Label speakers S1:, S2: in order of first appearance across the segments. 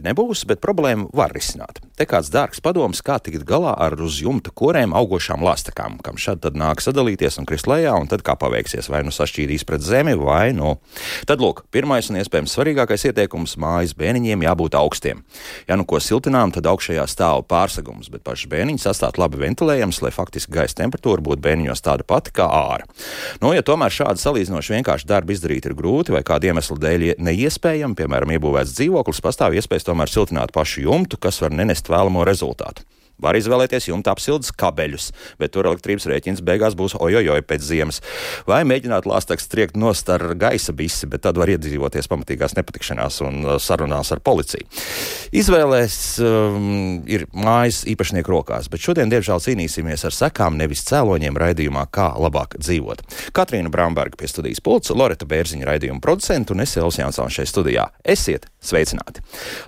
S1: Viegli nebūs, bet problēmu var risināt. Te kāds dārgs padoms, kā tikt galā ar uz jumta korēm augošām lastakām, kam šad tad nāk sadalīties un krist lejā, un tad kā paveiksies, vai nu sašķīdīs pret zemi, vai nu. Tad, lūk, pirmais un iespējams svarīgākais ieteikums - mājas bēniņiem jābūt augstiem. Ja nu ko siltinām, tad augšējā stāv pārsegums, bet pašs bēniņš sastāt labi ventilējams, lai faktiski gaisa temperatūra būtu bēniņos tāda pati kā ārā. Nu, ja tomēr šādi salīdzinoši vienkārši darbi izdarīt ir grūti vai kāda iemesla dēļ neiespējami, piemēram, iebūvēts dzīvoklis, pastāv iespējas tomēr siltināt pašu jumtu, kas var nenest vēlamo rezultātu. Var izvēlēties jumta apsildes kabeļus, bet tur elektrības rēķins beigās būs ojojoj pēc ziemas. Vai mēģināt lāstaks triekt nost ar gaisa bisi, bet tad var iedzīvoties pamatīgās nepatikšanās un uh, sarunās ar policiju. Izvēlēs um, ir mājas īpašnieku rokās, bet šodien, diemžēl, cīnīsimies ar sekām, nevis cēloņiem raidījumā, kā labāk dzīvot. Katrīna Bramberga pie studijas pulca, Loreta Bērziņa raidījuma producenta un es Elsons Jansons šeit studijā. Esiet sveicināti!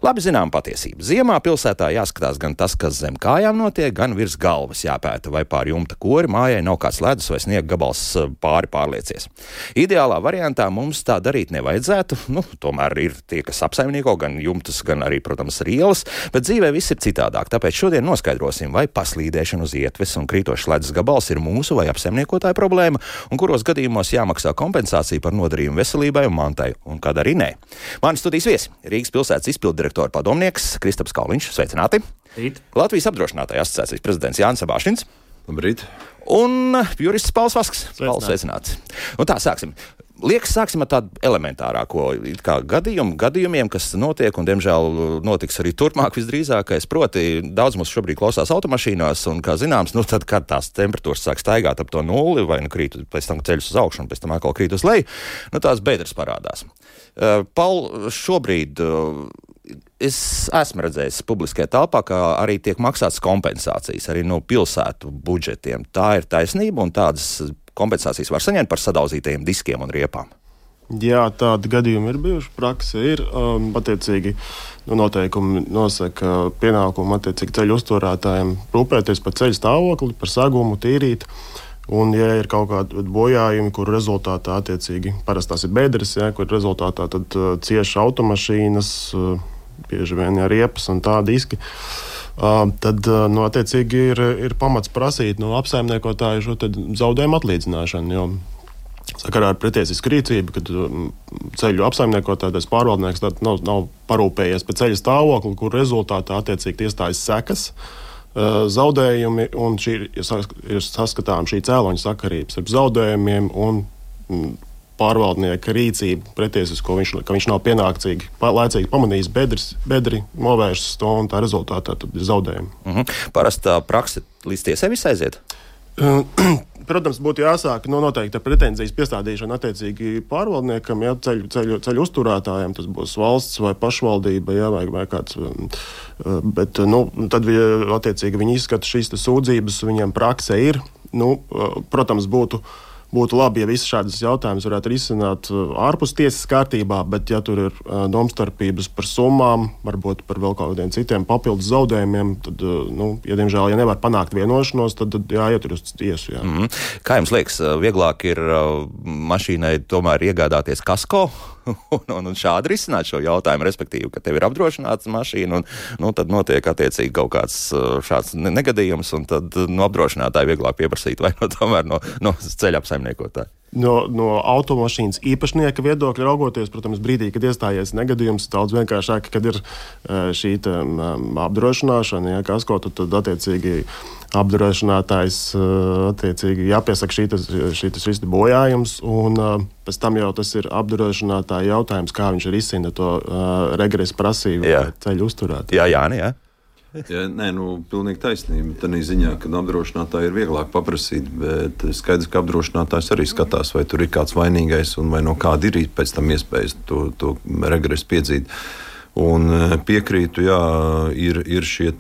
S1: Labi zinām patiesību. Ziemā pilsētā jāskatās gan tas, kas zem kājām kājām notiek, gan virs galvas jāpēta, vai pār jumta kori mājai nav kāds ledus vai sniega gabals eh, pāri pārliecies. Ideālā variantā mums tā darīt nevajadzētu. Nu, tomēr ir tie, kas apsaimnieko gan jumtus, gan arī, protams, rielas, bet dzīvē viss ir citādāk. Tāpēc šodien noskaidrosim, vai paslīdēšana uz ietves un krītošs ledus gabals ir mūsu vai apsaimniekotāja problēma, un kuros gadījumos jāmaksā kompensācija par nodarījumu veselībai un mantai, un kad arī nē. Mani studijas viesi - Rīgas pilsētas izpildirektora padomnieks Kristaps Kauliņš. Sveicināti! Rīt. Latvijas apdrošinātāja asociācijas prezidents Jānis Abāšins.
S2: Labrīt.
S1: Un jurists Pauls Vasks. Pauls sveicināts. Un tā sāksim. Liekas, sāksim ar tādu elementārāko gadījumu, gadījumiem, kas notiek un, diemžēl, notiks arī turpmāk visdrīzākais. Proti, daudz mums šobrīd klausās automašīnās, un, kā zināms, nu, tad, kad tās temperatūras sāk staigāt ap to nulli, vai nu krīt, pēc tam ceļš uz augšu, un pēc tam atkal krīt uz leju, nu, tās bedres parādās. Uh, Paul, šobrīd uh, es esmu redzējis publiskajā telpā, ka arī tiek maksātas kompensācijas arī no pilsētu budžetiem. Tā ir taisnība, un tādas kompensācijas var saņemt par sadauzītajiem diskiem un riepām.
S2: Jā, tādi gadījumi ir bijuši. Prakse ir um, attiecīgi. Nu, noteikumi nosaka pienākumu attiecīgi ceļu uzturētājiem rūpēties par ceļu stāvokli, par sagumu, tīrīt. Un, ja ir kaut kādi bojājumi, kur rezultātā attiecīgi parasti tās ir bedres, ja, kur rezultātā tad uh, cieši automašīnas, uh, bieži vien ir riepas un tādi diski. Uh, tad uh, nu, ir, ir pamats prasīt no apsaimniekotāja šo zaudējumu atlīdzināšanu. Jo sakarā ar pretiesisku rīcību, kad um, ceļu apsaimniekotājs pārvaldnieks nav, nav parūpējies par ceļa stāvokli, kur rezultātā attiecīgi iestājas sekas. Uh, zaudējumi un šī ir, ir saskatām šī cēloņa sakarības starp zaudējumiem un mm, pārvaldnieka rīcību pretiesisko, viņš, ka viņš nav pienācīgi, laicīgi pamanījis bedres, bedri, novērsis to un tā rezultātā ir zaudējumi.
S1: Mm -hmm. Parasti tā praksa līdz tiesai viss aiziet.
S2: Protams, būtu jāsāk no noteikta pretenzijas piestādīšana attiecīgi pārvaldniekam, ja ceļu, ceļu, ceļu uzturētājiem tas būs valsts vai pašvaldība, ja, vai, vai kāds. Um, bet, nu, tad attiecīgi viņi izskata šīs sūdzības, viņiem prakse ir. Nu, protams, būtu būtu labi, ja visas šādas jautājumas varētu risināt uh, ārpus tiesas kārtībā, bet, ja tur ir uh, domstarpības par summām, varbūt par vēl kādiem citiem papildus zaudējumiem, tad, uh, nu, ja, diemžēl, ja nevar panākt vienošanos, tad, tad jāiet uz tiesu. Jā. Mm
S1: -hmm. Kā jums liekas, vieglāk ir mašīnai tomēr iegādāties kasko? un, un, un šādi risināt šo jautājumu, respektīvi, ka tev ir apdrošināta mašīna, un nu, tad notiek attiecīgi kaut kāds šāds negadījums, un tad no apdrošinātāja vieglāk pieprasīt vai no, tomēr no, no ceļa apsaimnieka saimniekotāji?
S2: No, no automašīnas īpašnieka viedokļa raugoties, protams, brīdī, kad iestājies negadījums, daudz vienkāršāk, kad ir e, šī um, apdrošināšana, ja kas kaut tad attiecīgi apdrošinātājs e, attiecīgi jāpiesaka šī, šī, šis bojājums, un e, pēc tam jau tas ir apdrošinātāja jautājums, kā viņš risina to regresa prasību ceļu uzturēt.
S1: Jā, jā, jā.
S3: Ja, nē, nu, pilnīgi taisnība. Tā ziņā, ka apdrošinātāji ir vieglāk paprasīt, bet skaidrs, ka apdrošinātājs arī skatās, vai tur ir kāds vainīgais un vai no kāda ir pēc tam iespējas to, to regresu piedzīt. Un e, piekrītu, jā, ir, ir šie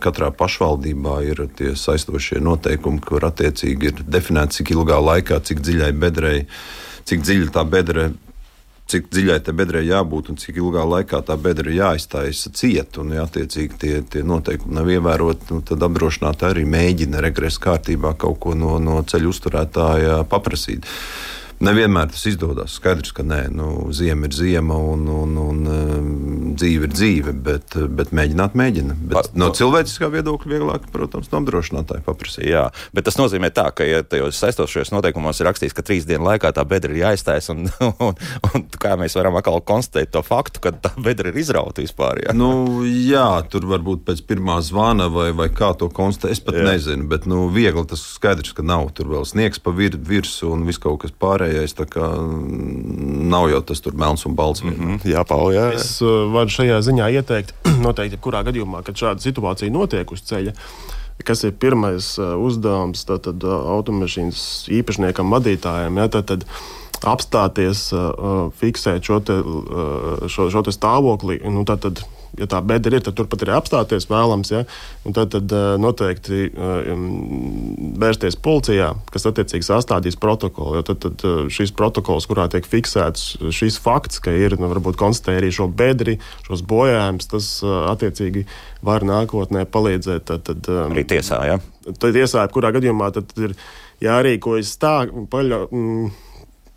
S3: katrā pašvaldībā ir tie saistošie noteikumi, kur attiecīgi ir definēts, cik ilgā laikā, cik dziļai bedrei, cik dziļa tā bedre cik dziļai tai bedrei jābūt un cik ilgā laikā tā bedra ir jāizstājas ciet, un, ja attiecīgi tie, tie noteikumi nav ievēroti, nu, tad apdrošinātāji arī mēģina regresa kārtībā kaut ko no, no ceļu uzturētāja paprasīt. Nevienmēr tas izdodas. Skaidrs, ka nē, nu, ziema ir ziema un, un, un, un dzīve ir dzīve, bet, bet mēģināt, mēģina. Bet pa, no cilvēciskā viedokļa vieglāk, protams, no apdrošinātāja paprasīt.
S1: Jā, bet tas nozīmē tā, ka, ja tajos saistošajos noteikumos ir rakstīts, ka trīs dienu laikā tā bedra ir jāiztais, un, un, un kā mēs varam atkal konstatēt to faktu, ka tā bedra ir izrauta vispār. Jā,
S3: nu, jā tur varbūt pēc pirmā zvana vai, vai kā to konstatēt, es pat jā. nezinu, bet nu, viegli tas skaidrs, ka nav tur vēl sniegs pa vir, virsmu un viss kaut kas pārējais pārējais. Mm, nav jau tas tur melns un balts. Mm -hmm.
S1: Jā, Paul, jā.
S2: Es uh, varu šajā ziņā ieteikt, noteikti, kurā gadījumā, kad šāda situācija notiek uz ceļa. Kas ir pirmais uh, uzdevums tātad, uh, automašīnas īpašniekam, vadītājiem? Ja, tātad, apstāties, uh, fiksēt šo, te, uh, šo, šo te stāvokli. Nu, tātad, ja tā bedra ir, tad turpat arī apstāties vēlams. Ja? Tad, tad eh, noteikti vērsties eh, policijā, kas attiecīgi sastādīs protokolu. Tad, tad eh, šis protokols, kurā tiek fiksēts šis fakts, ka ir nu, varbūt konstatēja arī šo bedri, šos bojājumus, tas attiecīgi var nākotnē palīdzēt. Tad, tad,
S1: arī tiesā, ja?
S2: Tad tiesā, kurā gadījumā tad ir jārīkojas tā, paļa, mm,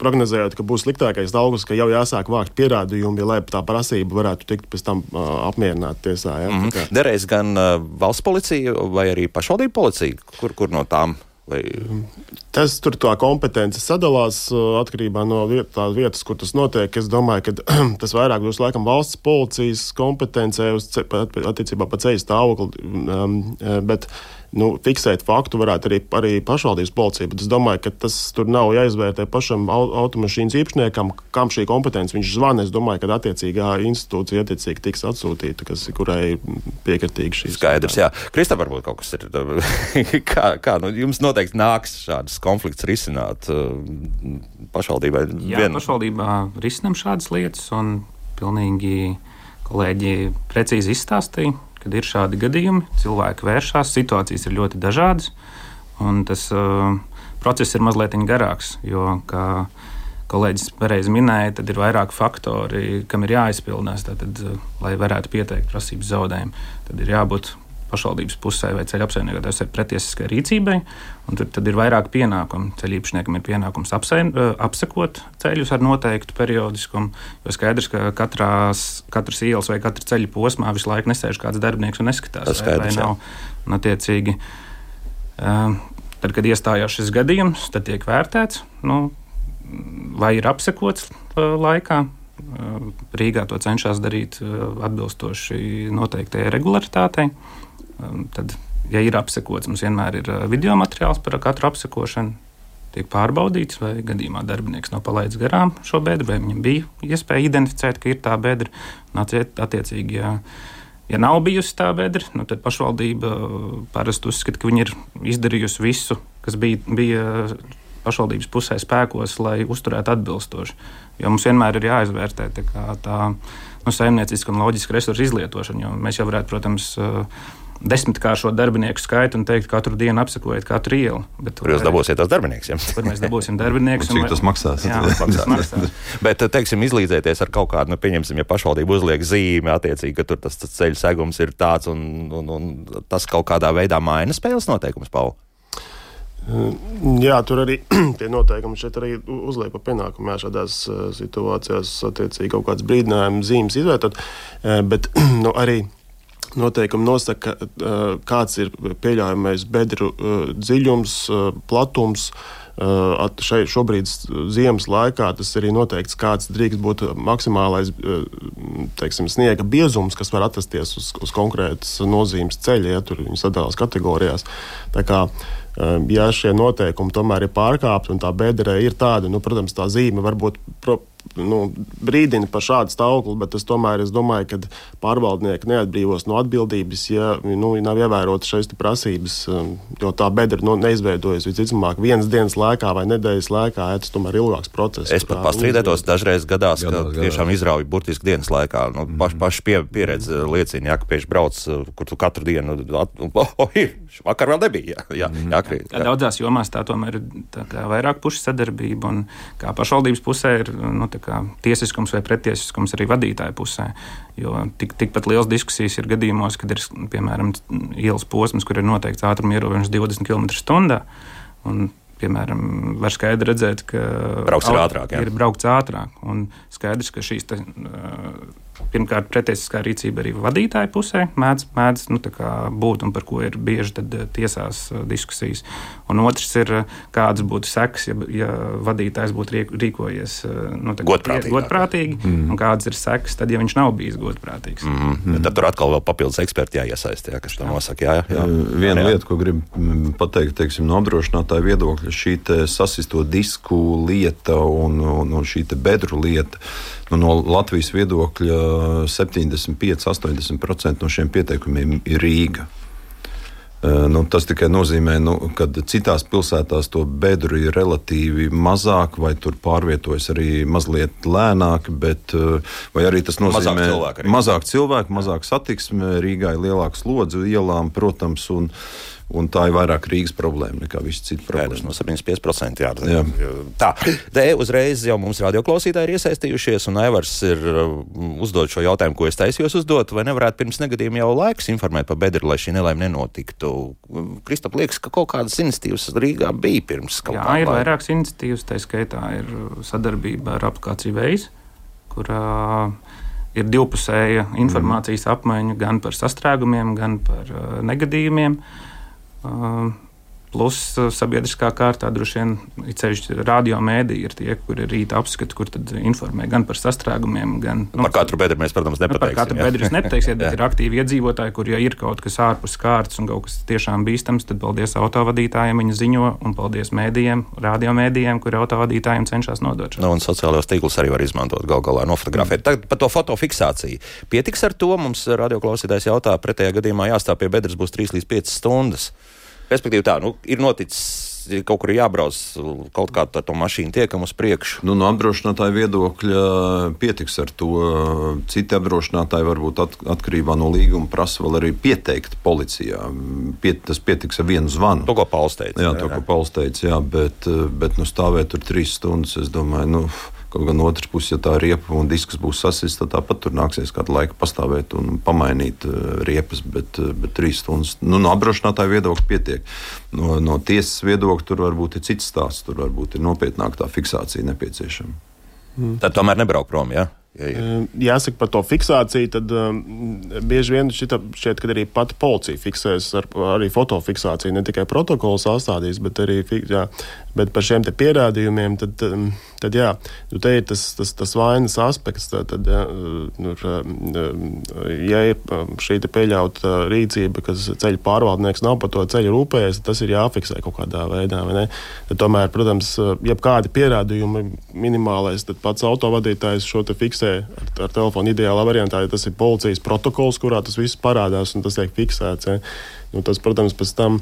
S2: prognozējot, ka būs sliktākais augsts, ka jau jāsāk vākt pierādījumi, lai tā prasība varētu tikt pēc tam uh, apmierināta tiesā. Ja? Mm
S1: -hmm. Derēs gan uh, valsts policija vai arī pašvaldību policija, kur, kur no tām? Vai...
S2: Tas tur tā kompetence sadalās uh, atkarībā no viet, vietas, kur tas notiek. Es domāju, ka tas vairāk būs laikam valsts policijas kompetencē attiecībā pa ceļu stāvokli. Um, bet, nu, fiksēt faktu varētu arī, arī pašvaldības policija. Bet es domāju, ka tas tur nav jāizvērtē pašam automašīnas īpašniekam, kam šī kompetence viņš zvana. Es domāju, ka attiecīgā institūcija attiecīgi tiks atsūtīta, kas, kurai piekritīgi šī
S1: skaidrs. Jā, Kristā, varbūt kaut kas ir. kā, kā nu, jums noteikti nāks šādas konflikts risināt uh, pašvaldībai?
S4: Jā, vien... pašvaldībā risinam šādas lietas un pilnīgi kolēģi precīzi izstāstīja kad ir šādi gadījumi, cilvēki vēršas, situācijas ir ļoti dažādas, un tas uh, process ir mazliet garāks. Jo, kā kolēģis pareizi minēja, tad ir vairāki faktori, kam ir jāizpildās, tad, uh, lai varētu pieteikt prasības zaudējumu. Tad ir jābūt pašvaldības pusē vai ceļa apsaimniekotājs ir pretiesiskai rīcībai. Tad, tad ir vairāk pienākumu. Ceļa īpašniekam ir pienākums apsaim, apsekot ceļus ar noteiktu periodiskumu. Jo skaidrs, ka katrās, katras ielas vai katra ceļa posmā visu laiku nesēž kāds darbinieks un neskatās,
S1: Tas skaidrs,
S4: vai, vai nav. Un, attiecīgi, tad, kad iestājās šis gadījums, tad tiek vērtēts, nu, vai ir apsekots laikā. Rīgā to cenšas darīt atbilstoši noteiktajai regularitātei. Um, tad, ja ir apsekots, mums vienmēr ir uh, video materiāls par katru apsekošanu. Tiek pārbaudīts, vai gadījumā darbinieks nav palaidis garām šo bedru, vai viņam bija iespēja identificēt, ka ir tā bedra. Attiecīgi, ja, ja nav bijusi tā bedra, nu, tad pašvaldība uh, parasti uzskata, ka viņi ir izdarījusi visu, kas bija, bija pašvaldības pusē spēkos, lai uzturētu atbilstoši. Jo mums vienmēr ir jāizvērtē tā, tā nu, saimnieciska un loģiska resursu izlietošana. Mēs jau varētu, protams, uh, desmitkāršo darbinieku skaitu un teikt, katru dienu apsekojiet katru ielu.
S1: Bet, Kur jūs dabūsiet tos darbiniekus? Ja?
S4: Kur mēs dabūsim darbiniekus?
S3: Cik tas maksās? Jā,
S1: maksās. maksās. Bet, teiksim, izlīdzēties ar kaut kādu, nu, pieņemsim, ja pašvaldība uzliek zīmi, attiecīgi, ka tur tas, tas ceļu segums ir tāds un, un, un tas kaut kādā veidā maina spēles noteikumus, Pauli.
S2: Jā, tur arī tie noteikumi šeit arī uzliek par pienākumu jā, šādās situācijās, attiecīgi kaut kādas brīdinājumu zīmes izvietot. Bet nu, arī noteikumi nosaka, kāds ir pieļaujamais bedru dziļums, platums. Šeit šobrīd ziemas laikā tas arī noteikts, kāds drīkst būt maksimālais teiksim, sniega biezums, kas var atrasties uz, uz konkrētas nozīmes ceļa, ja tur viņi sadalās kategorijās. Tā kā, ja šie noteikumi tomēr ir pārkāpti un tā bedre ir tāda, nu, protams, tā zīme var būt. Nu, brīdina par šādu stāvokli, bet es tomēr es domāju, ka pārvaldnieki neatbrīvos no atbildības, ja nu, nav ievērotas šīs prasības. Um, jo tā bedra nu, neizveidojas visticamāk vienas dienas laikā vai nedēļas laikā, ja tas tomēr ir ilgāks process.
S1: Es pat pastrīdētos, dažreiz gadās, gadās, ka tiešām izrauj burtiski dienas laikā. Nu,
S3: mm.
S1: paši paš pie, pieredze liecina, ja, ka pieši brauc, uh, kur tu katru dienu, at, oh, oh, ir, vakar vēl nebija. Jā, jā,
S4: mm. jākrīt, jā. Daudzās jomās tā tomēr ir tā vairāk pušu sadarbība un kā pašvaldības pusē ir. Nu, tiesiskums vai pretiesiskums arī vadītāja pusē. Jo tik, tikpat liels diskusijas ir gadījumos, kad ir piemēram ielas posms, kur ir noteikts ātruma ierobežojums 20 km/h. piemēram, var skaidri redzēt, ka
S1: Brauks ir ātrāk, jā.
S4: ir braukts ātrāk. Un skaidrs, ka šīs te, pirmkārt pretiesiskā rīcība arī vadītāja pusē mēdz, mēdz nu, būt un par ko ir bieži tad, tiesās diskusijas. Un otrs ir, kādas būtu sekas, ja, ja vadītājs būtu rīkojies nu,
S1: godprātīgi,
S4: godprātīgi mm. un kādas ir sekas, tad, ja viņš nav bijis godprātīgs.
S1: Mm -hmm. Tad tur atkal vēl papildus eksperti jāiesaist, jā, kas to nosaka. Jā, jā.
S3: Viena jā. lieta, ko gribu pateikt, teiksim, no apdrošinātāja viedokļa, šī sasisto disku lieta un, un, un šī bedru lieta. Nu, no Latvijas viedokļa 75-80% no šiem pieteikumiem ir Rīga. Nu, tas tikai nozīmē, nu, ka citās pilsētās to bedru ir relatīvi mazāk, vai tur pārvietojas arī mazliet lēnāk, bet arī tas nozīmē
S1: mazāk cilvēku, arī.
S3: mazāk, cilvēku, mazāk satiksme, Rīgā ir lielāks slodzi ielām, protams. Un, Un tā ir vairāk Rīgas problēma nekā visas citas problēmas.
S1: No 75% jā, jā. Tā, te uzreiz jau mums radioklausītāji ir iesaistījušies, un Aivars ir um, uzdod šo jautājumu, ko es taisījos uzdot, vai nevarētu pirms negadījuma jau laiks informēt par bedru, lai šī nelaime nenotiktu. Kristap, liekas, ka kaut kādas iniciatīvas Rīgā bija pirms kaut
S4: kāda. Jā, ir vairākas iniciatīvas, tā skaitā ir sadarbība ar aplikāciju veids, kurā ir divpusēja informācijas apmaiņa gan par sastrēgumiem, gan par uh, negadījumiem. Uh, Um, Plus sabiedriskā kārtā droši vien ceļš radio mēdī ir tie, kuri rīta apskata, kur informē gan par sastrēgumiem, gan
S1: nu, par katru bedri mēs, protams, nepateiksim. Nu,
S4: par katru bedri jūs nepateiksiet, bet ir aktīvi iedzīvotāji, kur ja ir kaut kas ārpus kārtas un kaut kas tiešām bīstams, tad paldies autovadītājiem, viņi ziņo un paldies mēdījiem, radio mēdījiem, kuri autovadītājiem cenšas nodot.
S1: Nu, un sociālajos tīklus arī var izmantot gal galā nofotografēt. Mm. Tagad par to fotofiksāciju. Pietiks ar to, mums radioklausītājs jautā, pretējā gadījumā jāstāv pie bedres būs 3 līdz 5 stundas. Respektīvi, tā nu, ir noticis kaut kur jābrauc, kaut kā ar to mašīnu tiekam uz priekšu.
S3: Nu, no apdrošinātāja viedokļa pietiks ar to. Citi apdrošinātāji varbūt at, atkarībā no līguma prasa vēl arī pieteikt policijā. Piet, tas pietiks ar vienu zvanu.
S1: To, ko Pauls teica.
S3: Jā, to, ko Pauls teica, jā, bet, bet nu, stāvēt tur trīs stundas, es domāju, nu, Kaut gan otrs puses, ja tā riepa un disks būs sasist, tad tāpat tur nāksies kādu laiku pastāvēt un pamainīt uh, riepas, bet, uh, bet trīs stundas nu, no apdrošinātāja viedokļa pietiek. No, no tiesas viedokļa tur varbūt ir cits stāsts, tur varbūt ir nopietnāk tā fiksācija nepieciešama.
S1: Mm. Tad tomēr nebrauk prom? Ja?
S2: Ja, ja. Jāsaka par to fiksāciju, tad um, bieži vien šita, šķiet, ka arī pati policija fiksēs ar, arī fotofiksāciju. Ne tikai protokols sastādīs, bet arī jā, bet par šiem pierādījumiem. Tad, um, tad jā, nu, te ir tas, tas, tas vainas aspekts. Tad, tad, nu, ja ir um, šī pieļauta rīcība, kas ceļu pārvaldnieks nav par to ceļu rūpējies, tas ir jāfiksē kaut kādā veidā. Tad, tomēr, protams, jebkādi pierādījumi minimālais, tad pats autovadītājs šo te fiksē ar, ar telefonu ideālā variantā, ja tas ir policijas protokols, kurā tas viss parādās un tas tiek fiksēts. Ja. Nu, tas, protams, pēc tam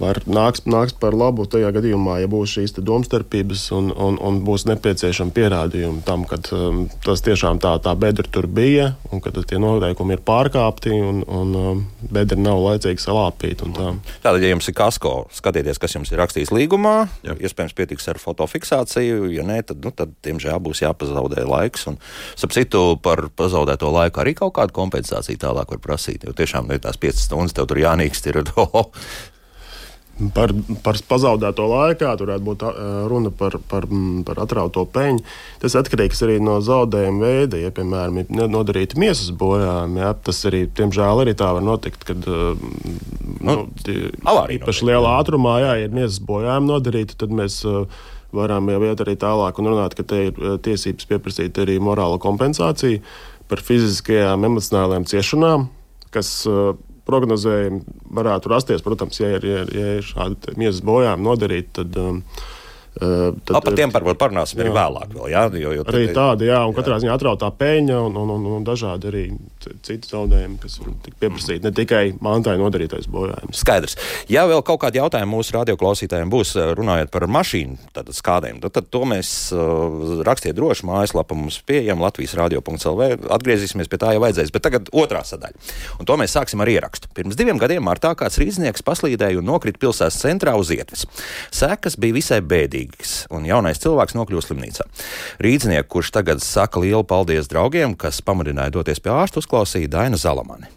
S2: var nāks, nāks par labu tajā gadījumā, ja būs šīs domstarpības un, un, un būs nepieciešami pierādījumi tam, ka um, tas tiešām tā, tā bedra tur bija un ka tie noteikumi ir pārkāpti un, un um, bedra nav laicīgi salāpīta. Tā.
S1: Tātad, ja jums ir kasko, skatieties, kas jums ir rakstījis līgumā, Jā. iespējams, pietiks ar fotofiksāciju, ja nē, tad, nu, tad diemžēl, būs jāpazaudē laiks. Un, ap citu, par pazaudēto laiku arī kaut kādu kompensāciju tālāk var prasīt, jo tiešām ne tās 5 stundas tev tur jānīkst. Ir,
S2: Par, par pazaudēto laiku, tur varētu būt runa par, par, par atrauto peļņu. Tas atkarīgs arī no zaudējuma veida. Ja, piemēram, ir nodarīta miesas bojājumi, ja, tas arī, diemžēl, arī tā var notikt, kad nu, īpaši lielā ātrumā, ja ir miesas bojājumi nodarīti, tad mēs varam jau iet arī tālāk un runāt, ka te ir tiesības pieprasīt arī morāla kompensācija par fiziskajām, emocionālajām ciešanām, kas prognozējumi varētu rasties. Protams, ja ir, ja, ja ir šādi miesas bojājumi nodarīti, tad. Um,
S1: Tad, par tiem varbūt parunāsim jā, arī vēlāk. Vēl, jā, jo,
S2: jo arī tādi, jā, un jā. katrā ziņā atrautā peļņa un, un, un, un dažādi arī citi zaudējumi, kas ir pieprasīti. Ne tikai mantai nodarītais bojājums.
S1: Skaidrs. Ja vēl kaut kādi jautājumi mūsu radioklausītājiem būs runājot par mašīnu skādēm, tad, tad to mēs uh, rakstiet droši. Mājaslapa mums pieejama Latvijas radio.clv. Atgriezīsimies pie tā, ja vajadzēs. Bet tagad otrā sadaļa. Un to mēs sāksim ar ierakstu. Pirms diviem gadiem martā kāds rīznieks paslīdēja un nokrita pilsētas centrā uz ietves. Sekas bija visai bēdīgas bēdīgs, un jaunais cilvēks nokļūst slimnīcā. Rīdznieks, kurš tagad saka lielu paldies draugiem, kas pamudināja doties pie ārsta, uzklausīja Daina Zalamani.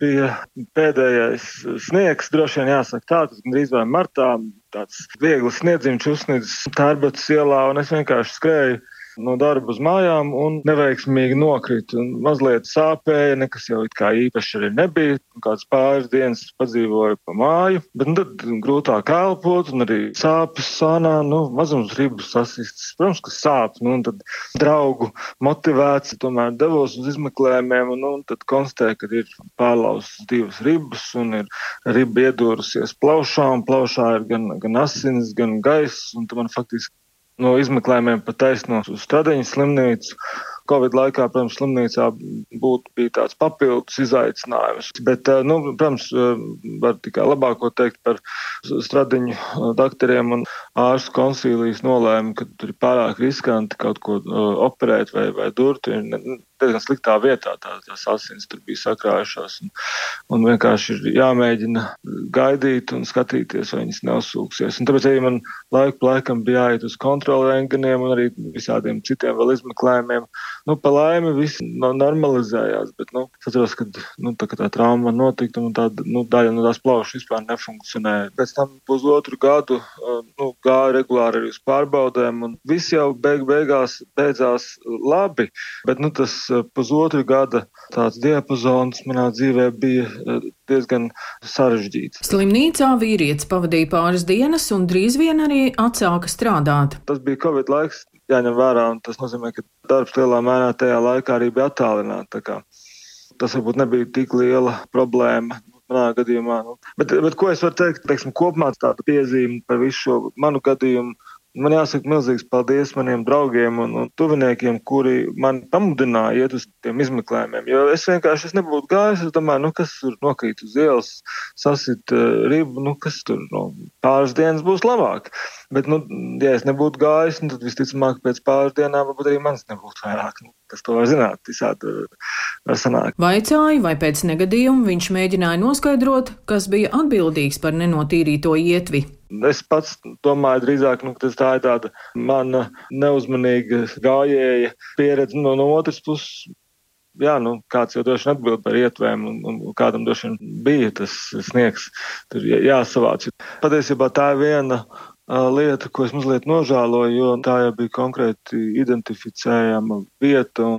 S5: Bija pēdējais sniegs, droši vien jāsaka tā, tas gandrīz vai martā. tāds viegls sniedziņš uzsniedzis Tērbatas ielā, un es vienkārši skrēju no darba uz mājām un neveiksmīgi nokrita. Mazliet sāpēja, nekas jau it kā īpaši arī nebija. Kāds pāris dienas padzīvoju pa māju, bet nu, tad grūtāk elpot un arī sāpes sānā, nu, mazums ribas sasistas. Protams, ka sāp, nu, un tad draugu motivēts, tomēr devos uz izmeklējumiem un, nu, un tad konstatēju, ka ir pārlaustas divas ribas un ir riba iedūrusies plaušā un plaušā ir gan, gan asins, gan gaiss, un man faktiski no izmeklējumiem pat taisno uz Stradiņas slimnīcu. Covid laikā, protams, slimnīcā būtu bija tāds papildus izaicinājums. Bet, eh, nu, protams, eh, var tikai labāko teikt par stradiņu eh, doktoriem un ārstu konsīlijas nolēma, ka tur ir pārāk riskanti kaut ko operēt vai, vai durt. Diezgan sliktā vietā tā, tās asins tur bija sakrājušās. Un, un vienkārši ir jāmēģina gaidīt un skatīties, vai viņas neuzsūksies. Un tāpēc arī man laiku pa laikam bija jāiet uz kontroli rengeniem un arī visādiem citiem vēl izmeklējumiem Nu, pa laimi viss normalizējās, bet nu, es atceros, ka nu, tā, tā trauma notika un tā, nu, daļa no tās plaušas vispār nefunkcionēja. Pēc tam pusotru gadu nu, gāja regulāri arī uz pārbaudēm un viss jau beig beigās beidzās labi, bet nu, tas pusotru gada tāds diapazons manā dzīvē bija diezgan sarežģīts.
S6: Slimnīcā vīrietis pavadīja pāris dienas un drīz vien arī atsāka strādāt.
S5: Tas bija Covid laiks, jāņem vērā, un tas nozīmē, ka darbs lielā mērā tajā laikā arī bija attālināts. Tas varbūt nebija tik liela problēma. Manā gadījumā, nu. bet, bet ko es varu teikt, teiksim, kopumā tāda piezīme par visu šo manu gadījumu Man jāsaka milzīgs paldies maniem draugiem un, un tuviniekiem, kuri man pamudināja iet uz tiem izmeklējumiem. Jo es vienkārši es nebūtu gājis, es domāju, nu, kas tur nokrīt uz ielas, sasit uh, ribu, nu, kas tur nu, pāris dienas būs labāk. Bet, nu, ja es nebūtu gājis, nu, tad visticamāk pēc pāris dienām varbūt arī mans nebūtu vairāk. Nu, kas to var zināt, visādi var sanākt.
S6: Vaicāju, vai pēc negadījuma viņš mēģināja noskaidrot, kas bija atbildīgs par nenotīrīto ietvi.
S5: Es pats domāju, drīzāk, nu, tas tā ir tāda mana neuzmanīga gājēja pieredze no, no otras puses. Jā, nu, kāds jau droši vien atbild par ietvēm, un, un kādam droši vien bija tas sniegs, tur jāsavāc. Patiesībā tā ir viena lieta, ko es mazliet nožēloju, jo tā jau bija konkrēti identificējama vieta.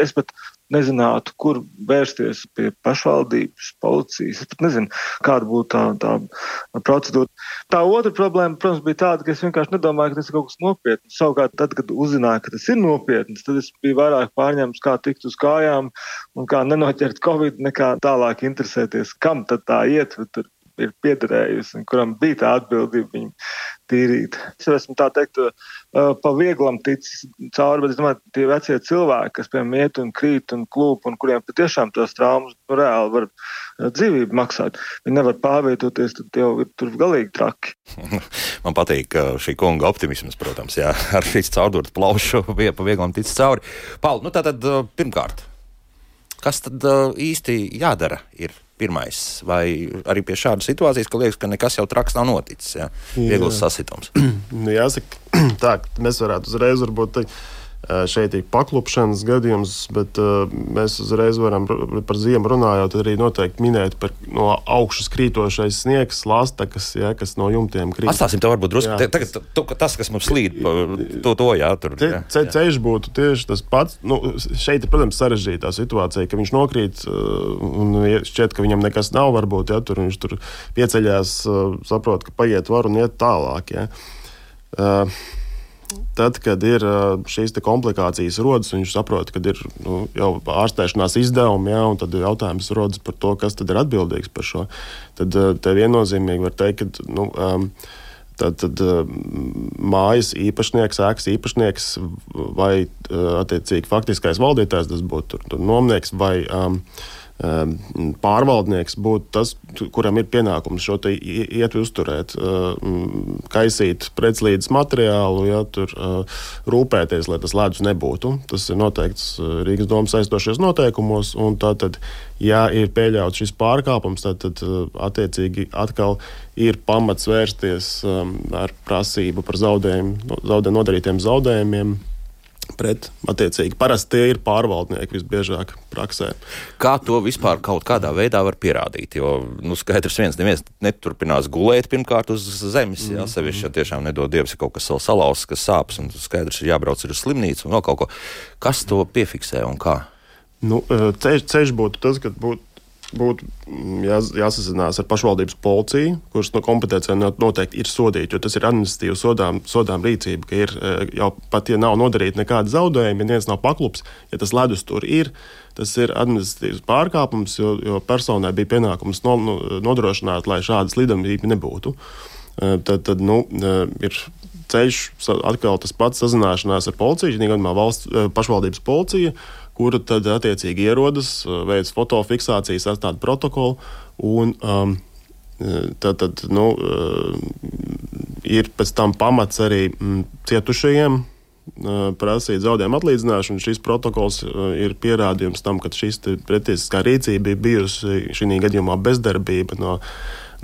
S5: Es pat nezinātu, kur vērsties pie pašvaldības, policijas. Es pat nezinu, kāda būtu tā, tā procedūra. Tā otra problēma, protams, bija tāda, ka es vienkārši nedomāju, ka tas ir kaut kas nopietns. Savukārt, tad, kad uzzināju, ka tas ir nopietns, tad es biju vairāk pārņemts, kā tikt uz kājām un kā nenoķert covid, nekā tālāk interesēties, kam tad tā iet. Tur ir piederējusi un kuram bija tā atbildība viņu tīrīt. Es esmu tā teikt, pa vieglam ticis cauri, bet es domāju, tie vecie cilvēki, kas piemēram iet un krīt un klūp un kuriem patiešām tās traumas nu, reāli var dzīvību maksāt. Viņi nevar pārvietoties, tad jau ir tur galīgi traki.
S1: Man patīk šī kunga optimisms, protams, jā, ar šīs caurdurt plaušu bija pa vieglam ticis cauri. Paul, nu tātad pirmkārt, kas tad īsti jādara ir pirmais, vai arī pie šādas situācijas, ka liekas, ka nekas jau traks nav noticis. Ja? Viegls sasitums.
S2: nu, jāsaka, tā, mēs varētu uzreiz varbūt teikt Šeit ir paklupšanas gadījums, bet uh, mēs uzreiz varam par ziemu runājot, arī noteikti minēt par no augšas krītošais sniegs, lastakas, ja, kas no jumtiem krīt.
S1: Atstāsim to varbūt drusku. Te, tagad tu, tas, kas mums slīd, to, to jā, tur.
S2: Ce, ce, ceļš būtu tieši tas pats. Nu, šeit ir, protams, sarežģītā situācija, ka viņš nokrīt un šķiet, ka viņam nekas nav, varbūt, ja tur viņš tur pieceļās, saprot, ka paiet var un iet tālāk. Ja. Uh, Tad, kad ir šīs komplikācijas rodas, viņš saprot, ka ir nu, jau ārstēšanās izdevumi, ja, un tad jautājums rodas par to, kas ir atbildīgs par šo. Tad te viennozīmīgi var teikt, ka nu, um, tad, tad mājas īpašnieks, ēkas īpašnieks vai attiecīgi faktiskais valdītājs, tas būtu tur, tur nomnieks vai um, Ehm, pārvaldnieks būtu tas, kuram ir pienākums šo ietvi uzturēt, ehm, kaisīt preclīdes materiālu, ja, tur, ehm, rūpēties, lai tas ledus nebūtu. Tas ir noteikts Rīgas domas aizstošajos noteikumos. Tātad, ja ir pieļauts šis pārkāpums, tad, tad attiecīgi atkal ir pamats vērsties ar prasību par zaudējumu, zaudē, nodarītiem zaudējumiem pret attiecīgi. Parasti tie ir pārvaldnieki visbiežāk praksē.
S1: Kā to vispār kaut kādā veidā var pierādīt? Jo, nu, skaidrs, viens neviens neturpinās gulēt pirmkārt uz zemes, mm. jā, sevišķi, ja tiešām nedod Dievs, ir kaut kas salauzts, kas sāpes, un skaidrs ir jābrauc uz slimnīcu un vēl kaut ko. Kas to piefiksē un kā?
S2: Nu, ceļš, ceļš būtu tas, ka būtu būtu mm, jā, jāsazinās ar pašvaldības policiju, kuras no kompetencijām noteikti ir sodīt, jo tas ir administratīva sodām, sodām rīcība, ka ir e, jau pat, ja nav nodarīta nekāda zaudējuma, ja viens nav paklups, ja tas ledus tur ir. Tas ir administratīvs pārkāpums, jo, jo personai bija pienākums no, no, nodrošināt, lai šādas lidojuma nebūtu. E, tad, tad nu, e, ir ceļš, atkal tas pats sazināšanās ar policiju, gadījumā valsts pašvaldības policija kura tad attiecīgi ierodas, uh, veids fotofiksāciju, sastāv protokolu. Un, um, uh, tad, tad nu, uh, ir pēc tam pamats arī mm, cietušajiem prasīt zaudējumu atlīdzināšanu. Šis protokols ir pierādījums tam, ka šīs pretiesiskā rīcība ir bijusi šī gadījumā bezdarbība no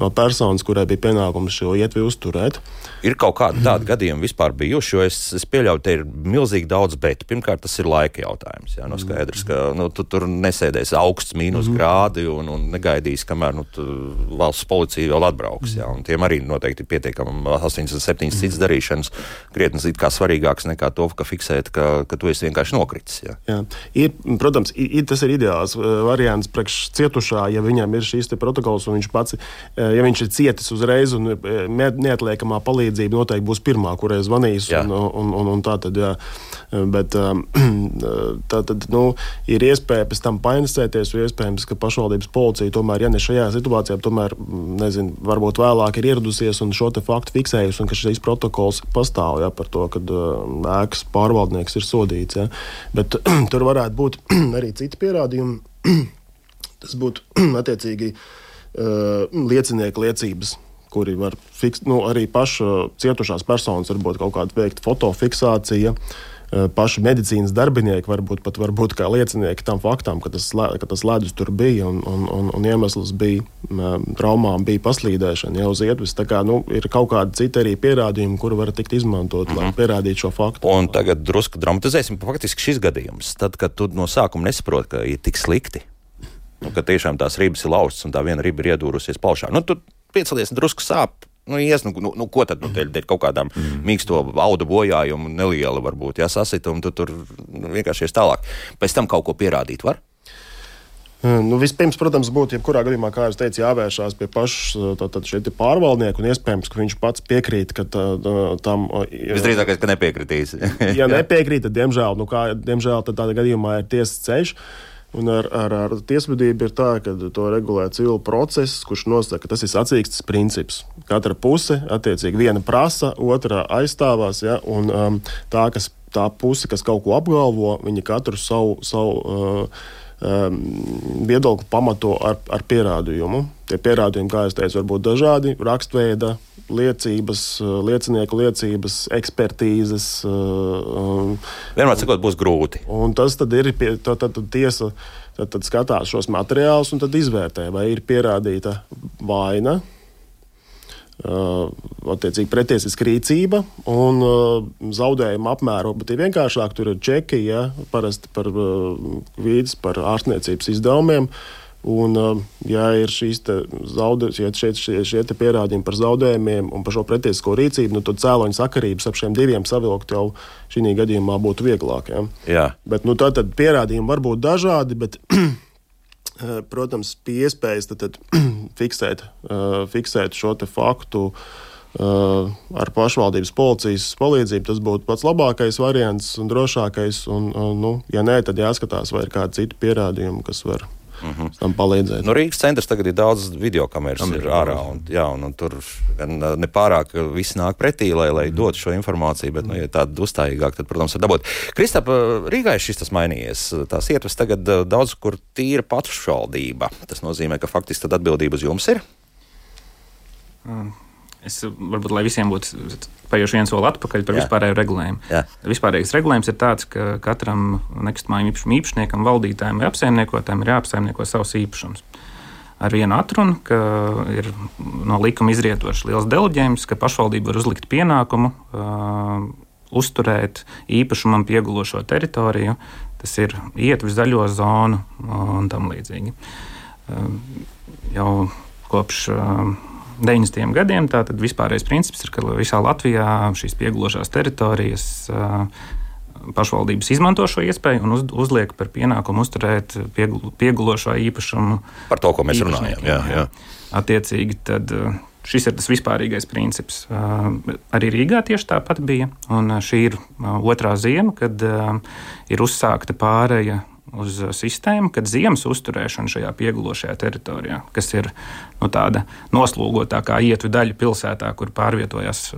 S2: no personas, kurai bija pienākums šo ietvi uzturēt.
S1: Ir kaut kādi tādi gadījumi vispār bijuši, jo es, es pieļauju, ka ir milzīgi daudz, bet pirmkārt tas ir laika jautājums. Jā, nu, skaidrs, ka nu, tu tur nesēdēs augsts mīnus mm -hmm. grādi un, un negaidīs, kamēr nu, valsts policija vēl atbrauks. Jā, un tiem arī noteikti ir pietiekami 87 mm -hmm. cits darīšanas, krietni svarīgāks nekā to, ka fiksēt, ka, ka tu esi vienkārši nokritis. Jā.
S2: Jā. Ir, protams, ir, tas ir ideāls uh, variants priekš cietušā, ja viņam ir šīs protokols un viņš pats uh, ja viņš ir cietis uzreiz, un e, neatliekamā palīdzība noteikti būs pirmā, kurai zvanīs. Un, un, un, un tā tad, jā. Bet tā tad nu, ir iespēja pēc tam painesēties, jo iespējams, ka pašvaldības policija tomēr, ja ne šajā situācijā, tomēr, nezinu, varbūt vēlāk ir ieradusies un šo faktu fiksējusi, un ka šis protokols pastāv jā, par to, ka ēkas pārvaldnieks ir sodīts. Jā. Bet tur varētu būt arī citi pierādījumi. Tas būtu attiecīgi liecinieku liecības kuri var fiks, nu, arī paša cietušās personas, varbūt kaut kāda veikta fotofiksācija. Paši medicīnas darbinieki varbūt pat var būt kā liecinieki tam faktam, ka tas, ka tas ledus tur bija un, un, un, un iemesls bija um, traumām, bija paslīdēšana jau uz ietves. Tā kā nu, ir kaut kādi citi arī pierādījumi, kuri var tikt izmantot, mm -hmm. lai mhm. pierādītu šo faktu.
S1: Un tagad drusku dramatizēsim. Faktiski šis gadījums, tad, kad tu no sākuma nesaproti, ka ir tik slikti, nu, ka tiešām tās ribas ir laustas un tā viena riba ir iedūrusies paušā. Nu, tur piecelies drusku sāp. Nu, ies, nu, nu, nu, ko tad nu, dēļ, dēļ kaut kādām mm. mīksto audu bojājumu, neliela varbūt jāsasit, un tu tur nu, vienkārši ies tālāk. Pēc tam kaut ko pierādīt var.
S2: Nu, vispirms, protams, būtu jebkurā gadījumā, kā jau teicu, jāvēršās pie paša pārvaldnieka. Iespējams, ka viņš pats piekrīt ka tā, tam.
S1: Visdrīzāk, ka nepiekritīs.
S2: ja nepiekrīt, tad, diemžēl, nu, kā, diemžēl tādā gadījumā ir tiesas ceļš. Un ar, ar, ar tiesvedību ir tā, ka to regulē civil process, kurš nosaka, ka tas ir sacīkstes princips. Katra puse, attiecīgi, viena prasa, otra aizstāvās. Ja, un, um, tā, kas, tā puse, kas kaut ko apgalvo, viņi katru savu. savu uh, um, viedokli pamato ar, ar pierādījumu. Tie pierādījumi, kā jau teicu, var būt dažādi raksturveida, liecības, uh, liecinieku liecības, ekspertīzes.
S1: Uh, Vienmēr sakot, būs grūti.
S2: Un tas tad ir pie, tad, tad, tad tiesa. Tad, tad skatās šos materiālus un izvērtē, vai ir pierādīta vaina, uh, attiecīgi pretiesiska rīcība un uh, zaudējuma apmēru. Bet ir vienkāršāk, tur ir čeki, ja parasti par uh, vīdes, par ārstniecības izdevumiem. Uh, Un, um, ja ir šīs zaudējumi, ja šeit šie, šie pierādījumi par zaudējumiem un par šo pretiesisko rīcību, nu, tad cēloņa sakarības ap šiem diviem savilkt jau šī gadījumā būtu vieglāk. Ja?
S1: Jā.
S2: Bet nu, tad, tad pierādījumi var būt dažādi. Bet, protams, pie iespējas tad, tad, fiksēt, uh, fiksēt šo faktu uh, ar pašvaldības policijas palīdzību, tas būtu pats labākais variants un drošākais. Un, uh, nu, ja nē, tad jāskatās, vai ir kādi citi pierādījumi, kas var Mm -hmm. tam palīdzēt.
S1: Nu, Rīgas centrs tagad ir daudz video kameras ir ārā. Un, jā, un, un tur nepārāk viss nāk pretī, lai, lai -hmm. dotu šo informāciju, bet, nu, ja tāda uzstājīgāk, tad, protams, var dabūt. Kristap, Rīgā ir šis tas mainījies. Tās ietves tagad daudz kur tīra pašvaldība. Tas nozīmē, ka faktiski atbildība uz jums ir.
S4: Mm. Es varbūt, lai visiem būtu paiešu viens soli atpakaļ par Jā. vispārēju regulējumu. Jā. Vispārējais regulējums ir tāds, ka katram nekustamā īpašuma īpašniekam, valdītājiem vai apsaimniekotājiem ir jāapsaimnieko savs īpašums. Ar vienu atrunu, ka ir no likuma izrietošs liels deleģējums, ka pašvaldība var uzlikt pienākumu uh, uzturēt īpašumam piegulošo teritoriju. Tas ir ietver zaļo zonu un tam līdzīgi. Jau kopš 90. gadiem tātad vispārējais princips ir, ka visā Latvijā šīs piegulošās teritorijas pašvaldības izmanto šo iespēju un uz, uzliek par pienākumu uzturēt piegul, piegulošo īpašumu.
S1: Par to, ko mēs runājam. Jā, jā.
S4: Attiecīgi, tad šis ir tas vispārīgais princips. Arī Rīgā tieši tāpat bija. Un šī ir otrā ziema, kad ir uzsākta pāreja uz sistēmu, kad ziemas uzturēšana šajā piegulošajā teritorijā, kas ir nu, tāda noslūgotākā ietvu daļa pilsētā, kur pārvietojas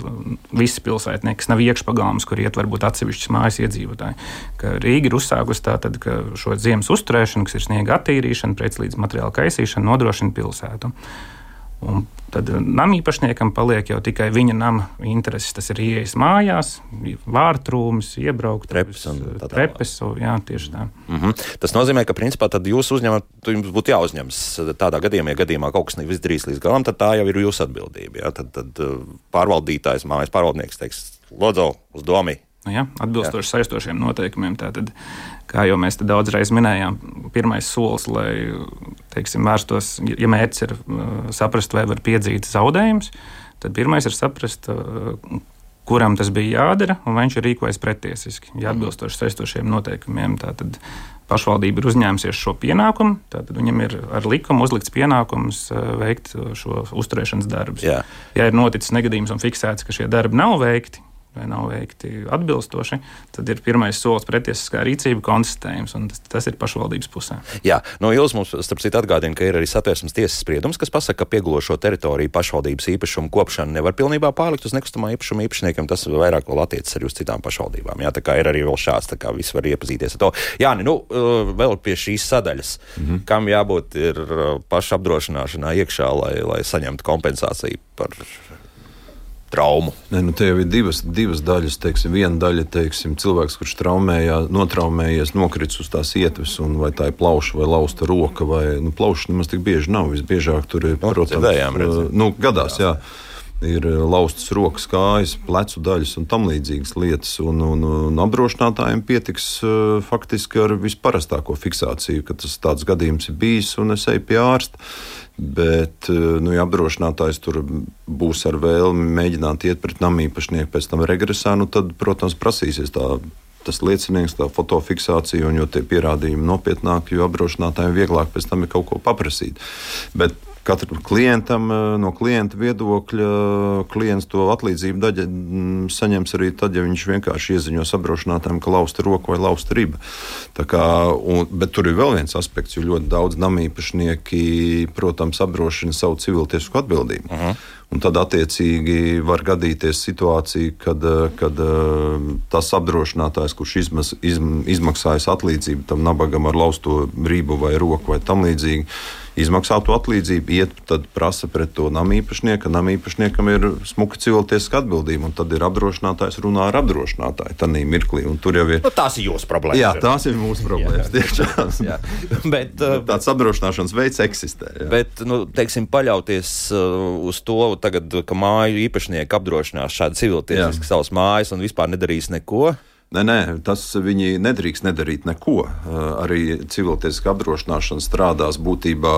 S4: visi pilsētnieki, kas nav iekšpagalms, kur iet varbūt atsevišķas mājas iedzīvotāji. Ka Rīga ir uzsākusi tātad, šo ziemas uzturēšanu, kas ir sniega attīrīšana, precīzi materiāla kaisīšana, nodrošina pilsētu. Un tad namīpašniekam paliek jau tikai viņa nama intereses. Tas ir ieejas mājās, vārtrūmis, iebraukt,
S1: trepes. Tā
S4: trepes jā, tieši tā.
S1: Mm -hmm. Tas nozīmē, ka principā jūs uzņemat, jums būtu jāuzņemas tādā gadījumā, ja gadījumā kaut kas neizdarīs līdz galam, tad tā jau ir jūsu atbildība. Jā? Tad, tad pārvaldītājs, mājas pārvaldnieks teiks, Lodzo, uz domu
S4: Nu, ja, atbilstoši Jā. saistošiem noteikumiem. Tātad, kā jau mēs daudzreiz minējām, pirmais solis, lai teiksim, vērstos, ja mērķis ir uh, saprast, vai var piedzīt zaudējumus, tad pirmais ir saprast, uh, kuram tas bija jādara, un viņš ir rīkojies pretiesiski. Ja atbilstoši saistošiem noteikumiem, tad pašvaldība ir uzņēmusies šo pienākumu, tad viņam ir ar likumu uzlikts pienākums uh, veikt šo uzturēšanas darbus. Ja ir noticis negadījums un fiksēts, ka šie darbi nav veikti, vai nav veikti atbilstoši, tad ir pirmais solis pretiesiskā rīcība konstatējums, un tas, tas ir pašvaldības pusē.
S1: Jā, no jūs mums, starp citu, atgādina, ka ir arī satversmes tiesas spriedums, kas pasaka, ka piegulošo teritoriju pašvaldības īpašumu kopšana nevar pilnībā pārlikt uz nekustamā īpašuma īpašniekiem. Tas vairāk vēl attiecas arī uz citām pašvaldībām. Jā, tā kā ir arī vēl šāds, tā kā viss var iepazīties ar to. Jā, nu, uh, vēl pie šīs sadaļas, mm -hmm. kam jābūt ir uh, pašapdrošināšanā iekšā, lai, lai saņemtu kompensāciju par traumu.
S3: Nē, nu, te jau ir divas, divas daļas. Teiksim, viena daļa ir cilvēks, kurš traumējā, notraumējies, nokritis uz tās ietves, un vai tā ir plauša vai lausta roka, vai nu, plauša nemaz tik bieži nav. Visbiežāk tur ir,
S1: nu, protams,
S3: nu, gadās. Jā. Jā ir laustas rokas, kājas, plecu daļas un tam līdzīgas lietas. Un, un, un apdrošinātājiem pietiks uh, faktiski ar visparastāko fiksāciju, ka tas tāds gadījums ir bijis un es eju pie ārsta. Bet, eh, nu, ja apdrošinātājs tur būs ar vēlmi mēģināt iet pret namīpašnieku, pēc tam regresā, nu, tad, protams, prasīsies tā tas liecinieks, tā fotofiksācija, un jo tie pierādījumi nopietnāki, jo apdrošinātājiem vieglāk pēc tam ir kaut ko paprasīt. Bet Katram klientam, eh, no klienta viedokļa, klients to atlīdzību daļu mm, saņems arī tad, ja viņš vienkārši ieziņos apdrošinātājiem, ka lausta roka vai lausta riba. Kā, un, bet tur ir vēl viens aspekts, jo ļoti daudz namīpašnieki, protams, apdrošina savu civiltiesku atbildību. Uh -huh. Un tad, attiecīgi, var gadīties situācija, kad, kad eh, tas apdrošinātājs, kurš izmas, izm, izmaksājas atlīdzību tam nabagam ar lausto rību vai roku vai tam līdzīgi, izmaksā to atlīdzību, iet, tad prasa pret to namīpašnieku. Namīpašniekam ir smuka civiltiesiska atbildība, un tad ir apdrošinātājs runā ar apdrošinātāju tādā mirklī. Tur jau ir.
S1: Nu, tās ir jūsu problēmas.
S3: Jā, tās ir mūsu problēmas.
S1: jā, bet, uh,
S3: Tāds apdrošināšanas veids eksistē. Jā.
S1: Bet, nu, teiksim, paļauties uh, uz to, tagad, ka māju īpašnieki apdrošinās šādu civiltiesisku savas mājas un vispār nedarīs neko.
S3: Nē, nē, tas viņi nedrīkst nedarīt neko. Arī civiltiesiska apdrošināšana strādās būtībā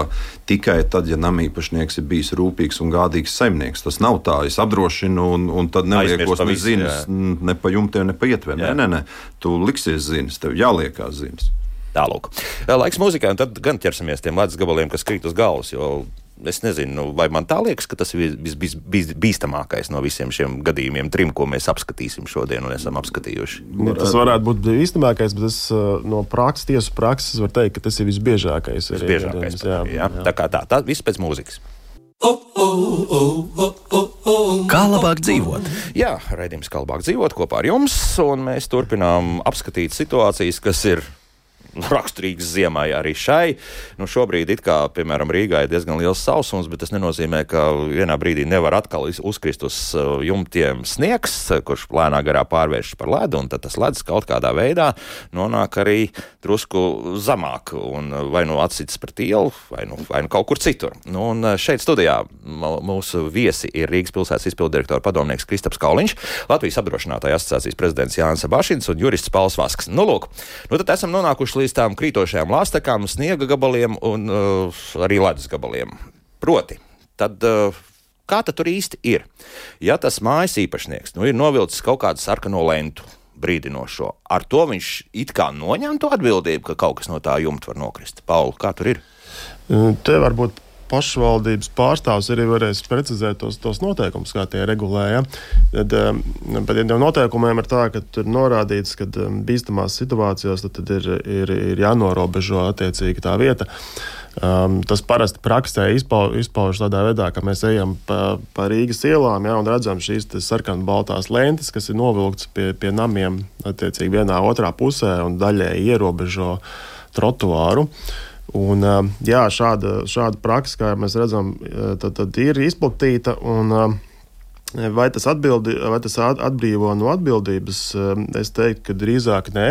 S3: tikai tad, ja namīpašnieks ir bijis rūpīgs un gādīgs saimnieks. Tas nav tā, es apdrošinu un, un tad neliekos ne ziņas, ne pa jumtiem, ne pa ietvēm. Nē, nē, nē, tu liksies ziņas, tev jāliekās ziņas.
S1: Tālāk. Laiks mūzikai, un tad gan ķersimies tiem ledus gabaliem, kas krīt uz galvas. Jo es nezinu, vai man tā liekas, ka tas ir visbīstamākais no visiem šiem gadījumiem, trim, ko mēs apskatīsim šodien un esam apskatījuši.
S2: Ja, tas varētu būt bīstamākais, bet es no prakses, tiesu prakses varu teikt, ka tas ir visbiežākais.
S1: Visbiežākais. Jā, jā. Jā. Tā kā tā, tā viss pēc mūzikas.
S7: Kā labāk dzīvot?
S1: Jā, raidījums kā labāk dzīvot kopā ar jums, un mēs turpinām apskatīt situācijas, kas ir raksturīgs ziemai arī šai. Nu, šobrīd, kā, piemēram, Rīgā ir diezgan liels sausums, bet tas nenozīmē, ka vienā brīdī nevar atkal uzkrist uz uh, jumtiem sniegs, kurš lēnā garā pārvēršas par ledu, un tad tas ledus kaut kādā veidā nonāk arī drusku zemāk, un uh, vai nu atsits par ielu, vai, nu, vai nu kaut kur citur. Nu, un uh, šeit studijā mūsu viesi ir Rīgas pilsētas izpildirektora padomnieks Kristaps Kauliņš, Latvijas apdrošinātāja asociācijas prezidents Jānis Bašins un jurists Pauls Vasks. Nu, lūk, nu tad esam nonākuši līdz tām krītošajām lāstakām, sniega gabaliem un uh, arī ledus gabaliem. Proti, tad. Uh, Kā tad tur īsti ir? Ja tas mājas īpašnieks nu, ir novilcis kaut kādu sarkano lentu, brīdinošo, ar to viņš it kā noņem to atbildību, ka kaut kas no tā jumta var nokrist. Pauli, kā tur ir?
S2: Te varbūt pašvaldības pārstāvs arī varēs precizēt tos, tos noteikumus, kā tie regulēja. Tad, bet ja noteikumiem ir tā, ka tur norādīts, ka bīstamās situācijās tad, tad ir, ir, ir jānorobežo attiecīgi tā vieta. Um, tas parasti praksē izpau, izpaužas tādā veidā, ka mēs ejam pa, pa Rīgas ielām ja, un redzam šīs sarkanbaltās lentes, kas ir novilktas pie, pie namiem, attiecīgi vienā otrā pusē un daļēji ierobežo trotuāru. Uh, Un, jā, šāda, šāda praksa, kā mēs redzam, tad, tad ir izplatīta. Un, Vai tas, atbildi, vai tas atbrīvo no atbildības? Es teiktu, ka drīzāk nē.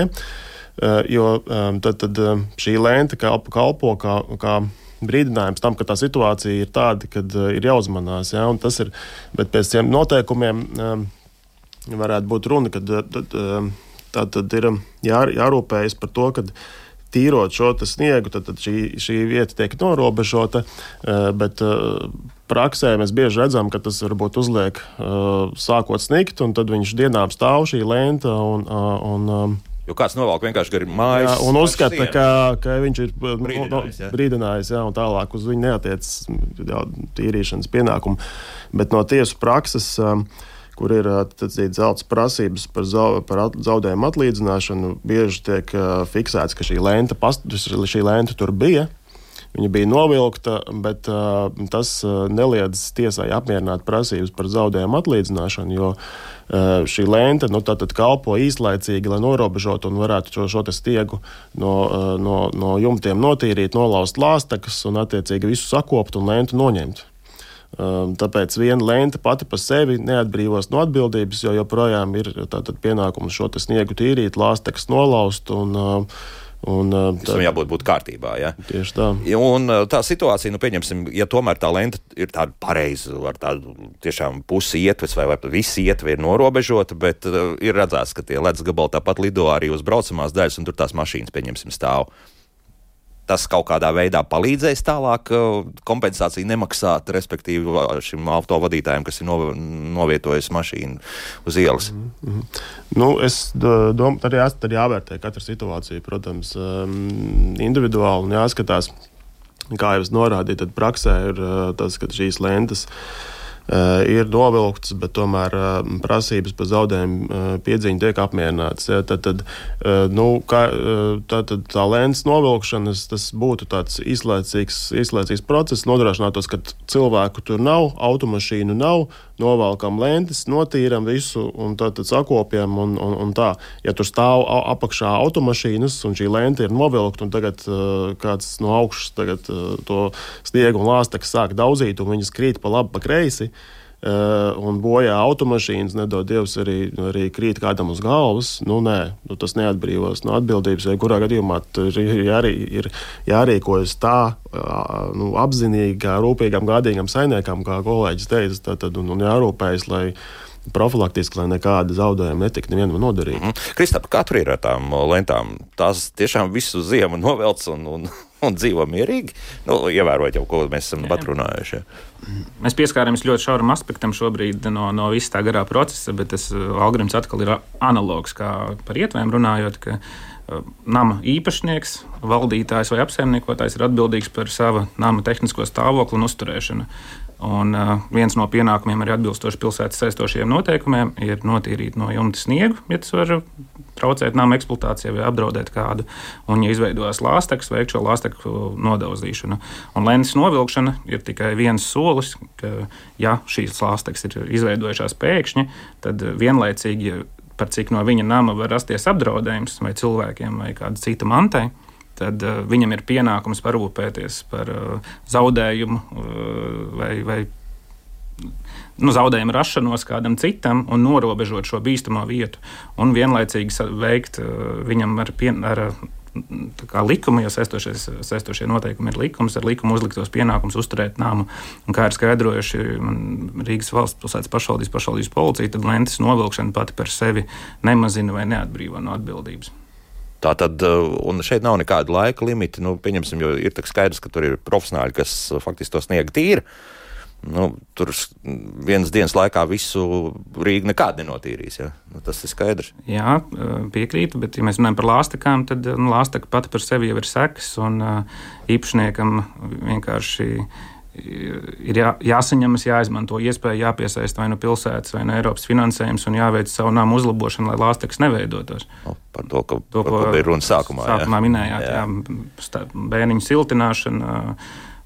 S2: Jo tad, tad šī lente kalpo, kalpo kā, kā brīdinājums tam, ka tā situācija ir tāda, ka ir jāuzmanās. Ja, ir, bet pēc tiem noteikumiem varētu būt runa, ka tā tad ir jā, jārūpējas par to, ka tīrot šo sniegu, tad, tad šī, šī vieta tiek norobežota. Eh, bet eh, praksē mēs bieži redzam, ka tas varbūt uzliek eh, sākot snikt, un tad viņš dienām stāv šī lenta. Un, un,
S1: Jo kāds novelk vienkārši garām mājas.
S2: Jā, un uzskata, ka, ka viņš ir brīdinājis, no, no, brīdinājis jā, un tālāk uz viņu neatiecas tīrīšanas pienākumu. Bet no tiesu prakses uh, kur ir zelta prasības par, zau, par zaudējumu atlīdzināšanu, bieži tiek fiksēts, ka šī lenta, past, šī lenta tur bija. Viņa bija novilkta, bet uh, tas uh, neliedz tiesai apmierināt prasības par zaudējumu atlīdzināšanu, jo uh, šī lente nu, kalpo īslaicīgi, lai norobežotu un varētu šo, šo stiegu no, uh, no, no jumtiem notīrīt, nolaust lāstekas un attiecīgi visu sakopt un lentu noņemt. Um, tāpēc viena lente pati par sevi neatbrīvos no atbildības, jo joprojām ir pienākums šo sniegu tīrīt, lāstekas nolaust. Un, um,
S1: Un, uh, tā, Tam jābūt būt kārtībā. Ja?
S2: Tieši tā.
S1: Un uh, tā situācija, nu, pieņemsim, ja tomēr tā lente ir tāda pareiza, ar tādu tiešām pusi ietves vai, vai visi ietvi ir norobežota, bet uh, ir redzēts, ka tie ledus gabali tāpat lido arī uz braucamās daļas, un tur tās mašīnas, pieņemsim, stāv tas kaut kādā veidā palīdzēs tālāk kompensāciju nemaksāt, respektīvi šim autovadītājam, kas ir novietojis mašīnu uz ielas? Mm -hmm.
S2: nu, es domāju, arī esmu jāvērtē katra situācija, protams, individuāli un jāskatās, kā jau es norādīju, tad praksē ir tas, ka šīs lentes Eh, ir novilktas, bet tomēr eh, prasības par zaudējumu eh, piedziņu tiek apmierinātas. Ja, tad, tad, nu, kā, tā, tad tā lēns novilkšanas tas būtu tāds izlaicīgs, izlaicīgs process, nodrošinātos, ka cilvēku tur nav, automašīnu nav, novelkam lentes, notīram visu un tad, tad sakopjam. Un, un, un tā. Ja tur stāv apakšā automašīnas un šī lente ir novilkta, un tagad kāds no augšas tagad, to sniegu un lāsteku sāk daudzīt, un viņas krīt pa labi, pa kreisi. Uh, un bojā automašīnas, nedod Dievs, arī, arī krīt kādam uz galvas. Nu, nē, nu, tas neatbrīvos no atbildības. Ja kurā gadījumā ir, jārī, ir jārīkojas tā uh, nu, apzinīgi, kā rūpīgam, gādīgam saimniekam, kā kolēģis teica, tad, tad, un, un jārūpējas, lai profilaktiski, lai nekāda zaudējuma netiktu nevienam nodarīta. Mm
S1: -hmm. Kristap, kā tur ir ar tām lentām? Tās tiešām visu ziemu novelc un, un, un dzīvo mierīgi, nu, ievērojot jau, ko mēs esam pat runājuši. Ja.
S4: Mēs pieskārāmies ļoti šauram aspektam šobrīd no, no visa tā garā procesa, bet tas uh, algoritms atkal ir analogs kā par ietvēm runājot. Ka, uh, Nama īpašnieks, valdītājs vai apsaimniekotājs ir atbildīgs par sava nama tehnisko stāvokli un uzturēšanu. Un, uh, viens no pienākumiem arī atbilstoši pilsētas saistošiem noteikumiem ir notīrīt no jumta sniegu, ja tas var traucēt nama eksploatācijai vai apdraudēt kādu. Un, ja izveidojas lāstekas, veikt šo lāsteku nodauzīšanu. Un lēnas novilkšana ir tikai viens solis, ka, ja šīs lāstekas ir izveidojušās pēkšņi, tad vienlaicīgi, par cik no viņa nama var rasties apdraudējums vai cilvēkiem vai kāda cita mantai, tad uh, viņam ir pienākums parūpēties par uh, zaudējumu uh, vai, vai nu, zaudējumu rašanos kādam citam un norobežot šo bīstamo vietu. Un vienlaicīgi veikt viņam ar, pien, ar likuma, jo saistošie noteikumi ir likums, ar likumu uzliktos pienākums uzturēt nāmu. Un kā ir skaidrojuši Rīgas valsts pilsētas pašvaldības, pašvaldības policija, tad lentes novilkšana pati par sevi nemazina vai neatbrīvo no atbildības.
S1: Tā tad, un šeit nav nekāda laika limita. Nu, pieņemsim, jo ir skaidrs, ka tur ir profesionāļi, kas faktiski to sniega tīri. Nu, tur vienas dienas laikā visu Rīgu nekādi nenotīrīs. Ja? Nu, tas ir skaidrs.
S4: Jā, piekrītu, bet, ja mēs runājam par lāstakām, tad nu, lāstaka pati par sevi jau ir sekas, un īpašniekam vienkārši ir jā, jāsaņemas, jāizmanto iespēja, jāpiesaista vai no nu pilsētas, vai no Eiropas finansējums un jāveic savu namu uzlabošanu, lai lāsteks neveidotos.
S1: Nu, par to, ka, to, par ko bija runa sākumā.
S4: Sākumā jā. minējāt, jā. Jā, bērniņu siltināšana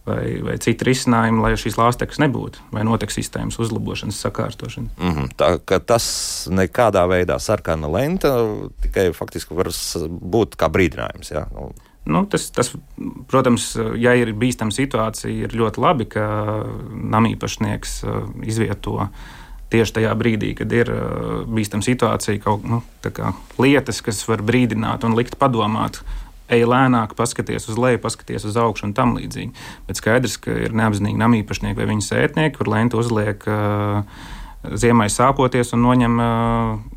S4: vai, vai citi risinājumi, lai šīs lāstekļas nebūtu, vai notiek sistēmas uzlabošanas, sakārtošana.
S1: Mm -hmm. Tā tas nekādā veidā sarkana lenta tikai faktiski var būt kā brīdinājums. Ja? Nu.
S4: Nu, tas, tas, protams, ja ir bīstama situācija, ir ļoti labi, ka namīpašnieks uh, izvieto tieši tajā brīdī, kad ir uh, bīstama situācija, kaut nu, lietas, kas var brīdināt un likt padomāt, ej lēnāk, paskaties uz leju, paskaties uz augšu un tam līdzīgi. Bet skaidrs, ka ir neapzinīgi namīpašnieki vai viņa sētnieki, kur lenti uzliek uh, ziemai sākoties un noņem uh,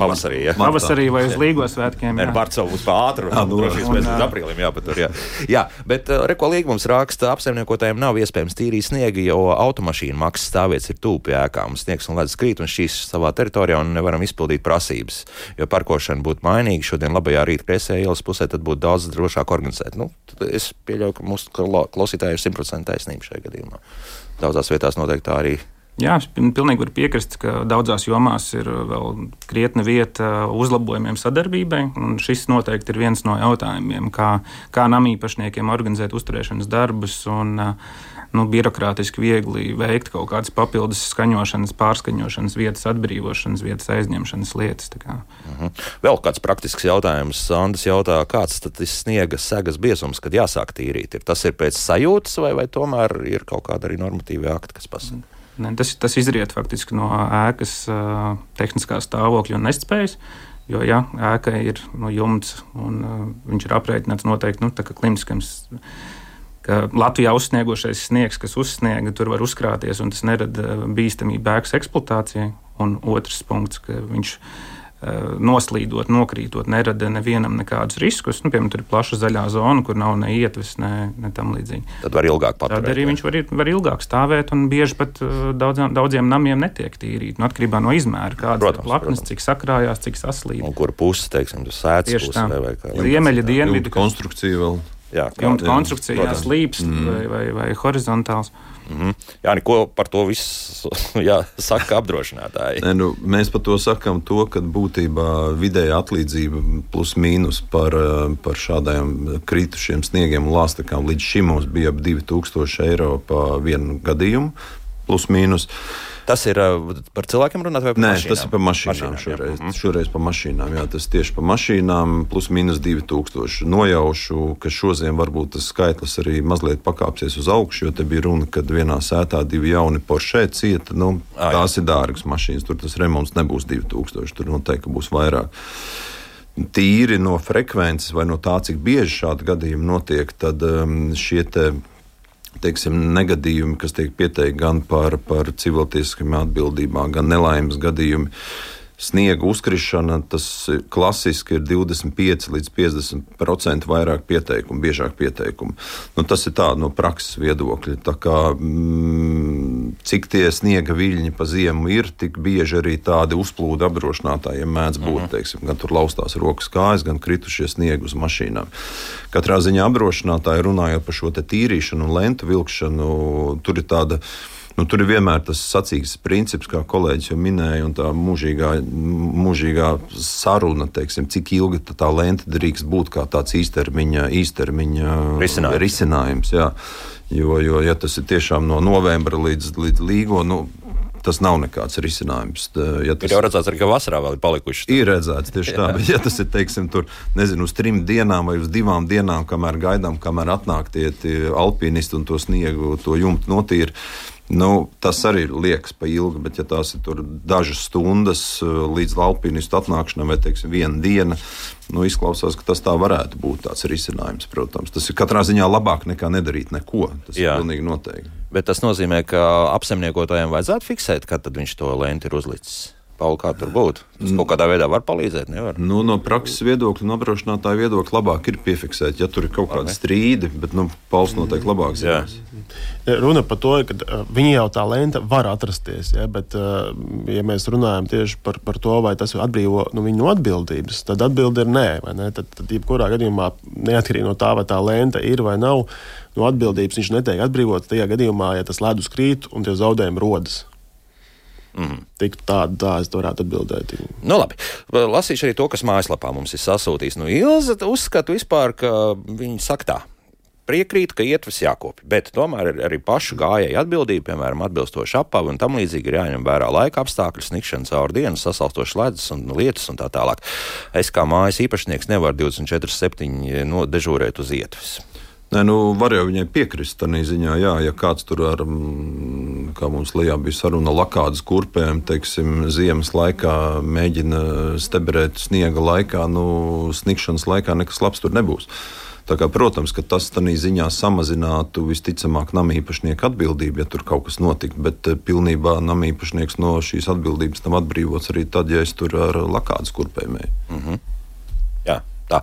S1: Pavasarī, ja.
S4: Pavasarī vai uz Līgo svētkiem.
S1: Nē, Barcelona būs pāri. Jā, nu, droši vien pēc aprīlim jāpatur. Jā, jā bet reko līgums raksta, apsaimniekotājiem nav iespējams tīrīt sniegu, jo automašīnu maksas stāvvietas ir tūpi ēkām. Sniegs un ledus krīt un šīs savā teritorijā un nevaram izpildīt prasības. Jo parkošana būtu mainīga, šodien labajā rīta kreisajā ielas pusē, tad būtu daudz drošāk organizēt. Nu, es pieļauju, ka mūsu klausītāji ir simtprocentīgi taisnība šajā gadījumā. Daudzās vietās noteikti tā arī
S4: Jā, pilnīgi varu piekrist, ka daudzās jomās ir vēl krietna vieta uzlabojumiem sadarbībai. Šis noteikti ir viens no jautājumiem, kā, kā namīpašniekiem organizēt uzturēšanas darbus un nu, birokrātiski viegli veikt kaut kādas papildus skaņošanas, pārskaņošanas, vietas atbrīvošanas, vietas aizņemšanas lietas. Mhm.
S1: Vēl kāds praktisks jautājums. Andris jautā, kāds tad ir sniega segas biezums, kad jāsāk tīrīt? Ir tas ir pēc sajūtas vai, vai tomēr ir kaut kāda arī normatīva akta, kas pasaka? Mm.
S4: Ne, tas, tas izriet faktiski no ēkas uh, tehniskā stāvokļa un nespējas. Jo, ja ēka ir no jumts un uh, viņš ir aprēķināts noteikti nu, klimatiskams, ka Latvijā uzsniegošais sniegs, kas uzsniega, tur var uzkrāties un tas nerada bīstamību ēkas eksploatācijai. Un otrs punkts, ka viņš ir noslīdot, nokrītot, nerada nevienam nekādus riskus. Nu, piemēram, tur ir plaša zaļā zona, kur nav ne ietves, ne, ne tam līdzīgi.
S1: Tad var ilgāk paturēt.
S4: Tad arī viņš var, var ilgāk stāvēt, un bieži pat eh, daudziem, daudziem namiem netiek tīrīti. Nu, atkarībā no izmēra, kādas ir plaknes, cik sakrājās, cik saslīd.
S1: Un kur puses, teiksim, tas sēdz puse vai, vai kā.
S4: Ziemeļa dienvidu
S3: konstrukcija vēl.
S4: Jā, kā, jumta konstrukcija, jā, slīps mm. vai, vai, vai horizontāls.
S1: Mm -hmm. Jā, neko par to visu jā, saka apdrošinātāji.
S3: ne, nu, mēs par to sakām, to, ka būtībā vidēja atlīdzība plus mīnus par, eh, par šādiem kritušiem sniegiem un lāstakām līdz šim mums bija ap 2000 eiro pa vienu gadījumu. Plus mīnus. Uh,
S1: Tas ir par cilvēkiem runāt vai par
S3: Nē,
S1: mašīnām?
S3: tas ir par mašīnām. mašīnām šoreiz, jā. šoreiz par mašīnām. Jā, tas tieši par mašīnām, plus mīnus 2000. Nojaušu, ka šodien varbūt tas skaitlis arī mazliet pakāpsies uz augšu, jo te bija runa, ka vienā sētā divi jauni Porsche cieta. Nu, à, tās ir dārgas mašīnas, tur tas remonts nebūs 2000, tur noteikti būs vairāk tīri no frekvences vai no tā, cik bieži šādi gadījumi notiek, tad um, šie teiksim, negadījumi, kas tiek pieteikti gan par, par civiltieskām atbildībām, gan nelaimes gadījumi. Sniega uzkrišana, tas klasiski ir 25 līdz 50% vairāk pieteikumu, biežāk pieteikumu. Nu, tas ir tā no prakses viedokļa. Tā kā, mm, cik tie sniega viļņi pa ziemu ir, tik bieži arī tādi uzplūdi apdrošinātājiem mēdz būt. Mhm. teiksim, gan tur laustās rokas kājas, gan kritušie sniegi uz mašīnām. Katrā ziņā apdrošinātāji runājot par šo tīrīšanu un lentu vilkšanu, tur ir tāda Nu, tur ir vienmēr tas sacīgs princips, kā kolēģis jau minēja, un tā mūžīgā, mūžīgā saruna, teiksim, cik ilga tā lente drīkst būt kā tāds īstermiņa, īstermiņa
S1: risinājums.
S3: risinājums jā. Jo, jo, ja tas ir tiešām no novembra līdz, līdz līgo, nu, tas nav nekāds risinājums. Ja
S1: tas ir jau redzēts, ka vasarā vēl ir palikuši.
S3: Ir redzēts tieši tā, bet ja tas ir teiksim, tur, nezinu, uz trim dienām vai uz divām dienām, kamēr gaidām, kamēr atnāk tie, alpinisti un to sniegu, to jumtu notīra. Nu, tas arī liekas pa ilgi, bet ja tās ir dažas stundas eh, līdz alpinistu atnākšanai, vai teiksim, viena diena, nu, izklausās, ka tas tā varētu būt tāds risinājums. Protams, tas ir katrā ziņā labāk nekā nedarīt neko. Tas Jā. ir pilnīgi noteikti.
S1: Bet tas nozīmē, ka apsaimniekotājiem vajadzētu fiksēt, kad viņš to lenti ir uzlicis. Pauli, kā tur būtu? Tas kaut kādā veidā var palīdzēt. Nevar?
S3: Nu, no prakses viedokļa, no apdrošinātāja viedokļa, labāk ir piefiksēt, ja tur ir kaut kādi strīdi, bet nu, Pauls noteikti labāk zinās.
S2: Runa par to, ka uh, viņi jau tā lenta var atrasties, ja, bet, uh, ja mēs runājam tieši par, par to, vai tas atbrīvo nu, viņu no atbildības, tad atbilde ir nē. Ne? Tad, tad, jebkurā gadījumā, neatkarīgi no tā, vai tā lenta ir vai nav, no atbildības viņš netiek atbrīvots tajā gadījumā, ja tas ledus krīt un tie zaudējumi rodas. Mm. Tik tāda, tā es varētu atbildēt.
S1: Nu, labi. Lasīšu arī to, kas mājaslapā mums ir sasūtījis. Nu, Ilza uzskata vispār, ka viņi saka tā. Piekrīt, ka ietves jākopja, bet tomēr ir arī pašu gājēju atbildība, piemēram, atbilstoši apavi un tam līdzīgi ir jāņem vērā laika apstākļi, snikšana caur dienu, sasalstošs ledus un lietas un tā tālāk. Es kā mājas īpašnieks nevaru 24-7 no dežūrēt uz ietves.
S3: Nē, nu, var jau viņai piekrist tādā ziņā, jā, ja kāds tur ar, mm, kā mums Lijā bija saruna, lakādas kurpēm, teiksim, ziemas laikā mēģina steberēt sniega laikā, nu, snikšanas laikā nekas labs tur nebūs. Kā, protams, ka tas tādā ziņā samazinātu visticamāk namīpašnieku atbildību, ja tur kaut kas notiktu, bet eh, pilnībā namīpašnieks no šīs atbildības tam atbrīvots arī tad, ja es tur ar lakādas kurpēm eju. Mm -hmm.
S1: Jā. Tā.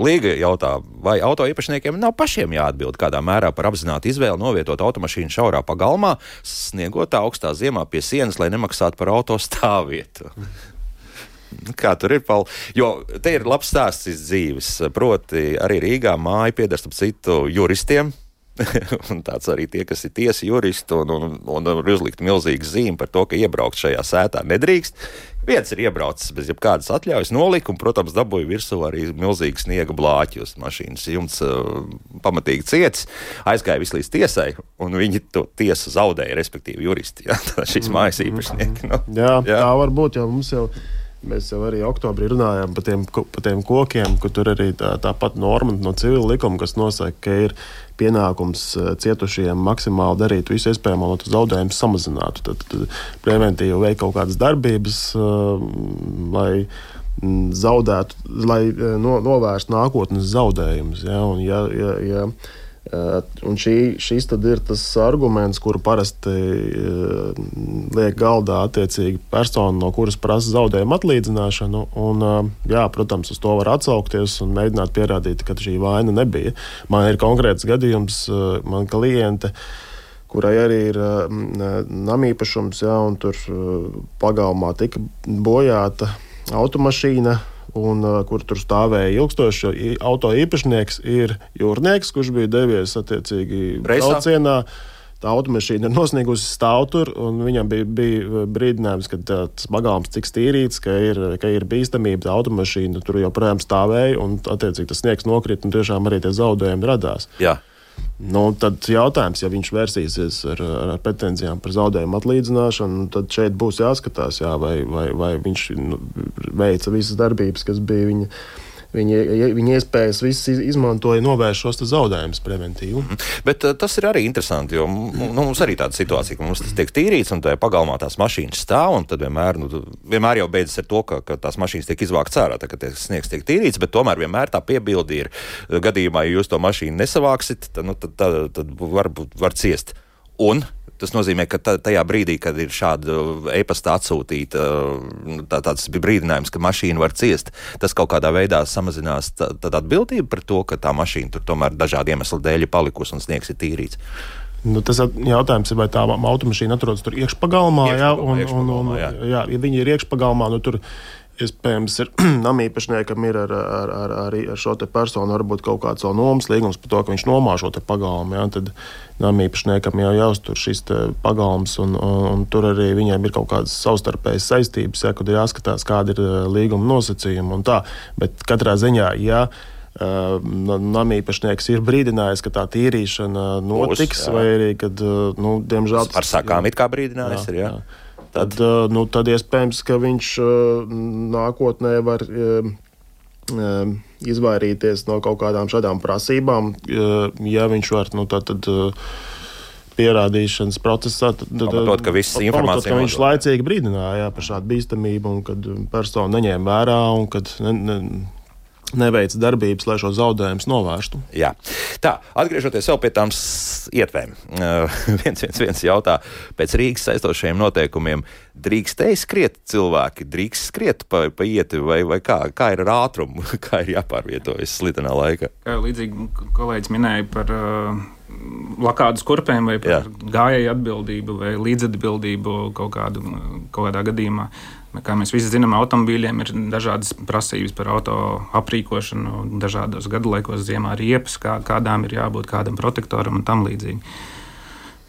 S1: Līga jautā, vai auto īpašniekiem nav pašiem jāatbild kādā mērā par apzinātu izvēli novietot automašīnu šaurā pagalmā, sniegot augstā ziemā pie sienas, lai nemaksātu par auto stāvvietu. Kā tur ir? Paul? Jo te ir labs stāsts iz dzīves. Proti, arī Rīgā māja pieder starp citu juristiem, un tāds arī tie, kas ir tiesa juristi, un, un, un ir uzlikta milzīga zīme par to, ka iebraukt šajā sētā nedrīkst. Viens ir iebraucis bez jebkādas atļaujas, nolika, un, protams, dabūja virsū arī milzīgu sniega blāķi uz mašīnas. Jumts uh, pamatīgi ciets, aizgāja visu līdz tiesai, un viņi to tiesu zaudēja, respektīvi, juristi. Jā, šīs mājas īpašnieki. Nu,
S2: jā, jā, tā var būt, jo mums jau ir Mēs jau arī oktobrī runājām par tiem, par tiem kokiem, kur tur arī tā, tāpat norma no civila likuma, kas nosaka, ka ir pienākums eh, cietušajiem maksimāli darīt visu iespējamo, lai tas zaudējums samazinātu. Tad, tad preventīvi veikt kaut kādas darbības, uh, lai mm, zaudētu, lai eh, no, novērstu nākotnes zaudējumus. Ja? Un, ja, ja, ja, un šī, šis ir tas arguments, kuru parasti liek galdā attiecīgi persona, no kuras prasa zaudējumu atlīdzināšanu. Un, jā, protams, uz to var atsaukties un mēģināt pierādīt, ka šī vaina nebija. Man ir konkrēts gadījums, man kliente kurai arī ir uh, namīpašums, ja, un tur pagalmā tika bojāta automašīna un uh, kur tur stāvēja ilgstoši. Auto īpašnieks ir jūrnieks, kurš bija devies attiecīgi braucienā. Tā automašīna ir nosniegusi stāvu tur, un viņam bija, bija brīdinājums, ka tas pagalms tiks tīrīts, ka ir, ka ir bīstamība. Tā automašīna tur joprojām stāvēja, un attiecīgi tas sniegs nokrita, un tiešām arī tie zaudējumi radās.
S1: Jā.
S2: Nu, tad jautājums, ja viņš vērsīsies ar, ar pretenzijām par zaudējumu atlīdzināšanu, tad šeit būs jāskatās, jā, vai, vai, vai viņš nu, veica visas darbības, kas bija viņa Viņi, viņi iespējas visas izmantoja, novērst šos zaudējumus preventīvi.
S1: -hmm. Bet uh, tas ir arī interesanti, jo nu, mums arī tāda situācija, ka mums tas tiek tīrīts un tajā pagalmā tās mašīnas stāv, un tad vienmēr, nu, vienmēr jau beidzas ar to, ka, ka tās mašīnas tiek izvāktas ārā, tā, kad sniegs tiek tīrīts, bet tomēr vienmēr tā piebildi ir gadījumā, ja jūs to mašīnu nesavāksit, tad, nu, tad, tad, tad var, var ciest. Un Tas nozīmē, ka tajā brīdī, kad ir šāda e-pasta atsūtīta, tā, tāds bija brīdinājums, ka mašīna var ciest, tas kaut kādā veidā samazinās atbildību par to, ka tā mašīna tur tomēr dažādu iemeslu dēļ ir palikusi un sniegs ir tīrīts.
S2: Nu, tas jautājums ir, vai tā automašīna atrodas tur iekšpagalmā, iekšpagalmā, jā, un, iekšpagalmā, un, un, jā. Jā, ja viņi ir iekšpagalmā, nu, tur Iespējams, ir namīpašniekam ir ar, ar, ar, ar, ar šo personu varbūt kaut kāds nomas līgums par to, ka viņš nomā šo pagalmu. Ja? Tad namīpašniekam jau jāuztur šis pagalms, un, un, un tur arī viņiem ir kaut kādas savstarpējas saistības, ja, kad ir jāskatās, kāda ir līguma nosacījuma un tā. Bet katrā ziņā, ja namīpašnieks ir brīdinājis, ka tā tīrīšana notiks, Būs, vai arī, kad, nu, diemžēl.
S1: Ar sakām it kā brīdinājis jā, ir, jā. jā.
S2: Tad, nu, tad iespējams, ka viņš nākotnē var izvairīties no kaut kādām šādām prasībām, ja viņš var, nu, tad, tad pierādīšanas procesā.
S1: Pamatot, ka viss informācija
S2: pamatot, ka viņš laicīgi brīdināja jā, par šādu bīstamību, un kad persona neņēma vērā, un kad ne, ne, neveic darbības, lai šo zaudējumus novērstu.
S1: Jā. Tā, atgriežoties vēl pie tām ietvēm. Uh, viens, viens, viens jautā, pēc Rīgas saistošajiem noteikumiem, drīkstēji skriet cilvēki, drīkst skriet pa, pa ieti, vai, vai kā, kā ir ar ātrumu, kā ir jāpārvietojas slidenā laikā?
S4: Kā līdzīgi kolēģis minēja par uh, lakādas kurpēm vai gājēju atbildību vai līdzatbildību kaut, kādu, kaut kādā gadījumā. Kā mēs visi zinām, automobīļiem ir dažādas prasības par auto aprīkošanu, dažādos gadulaikos, ziemā riepas, kā, kādām ir jābūt, kādam protektoram un tam līdzīgi.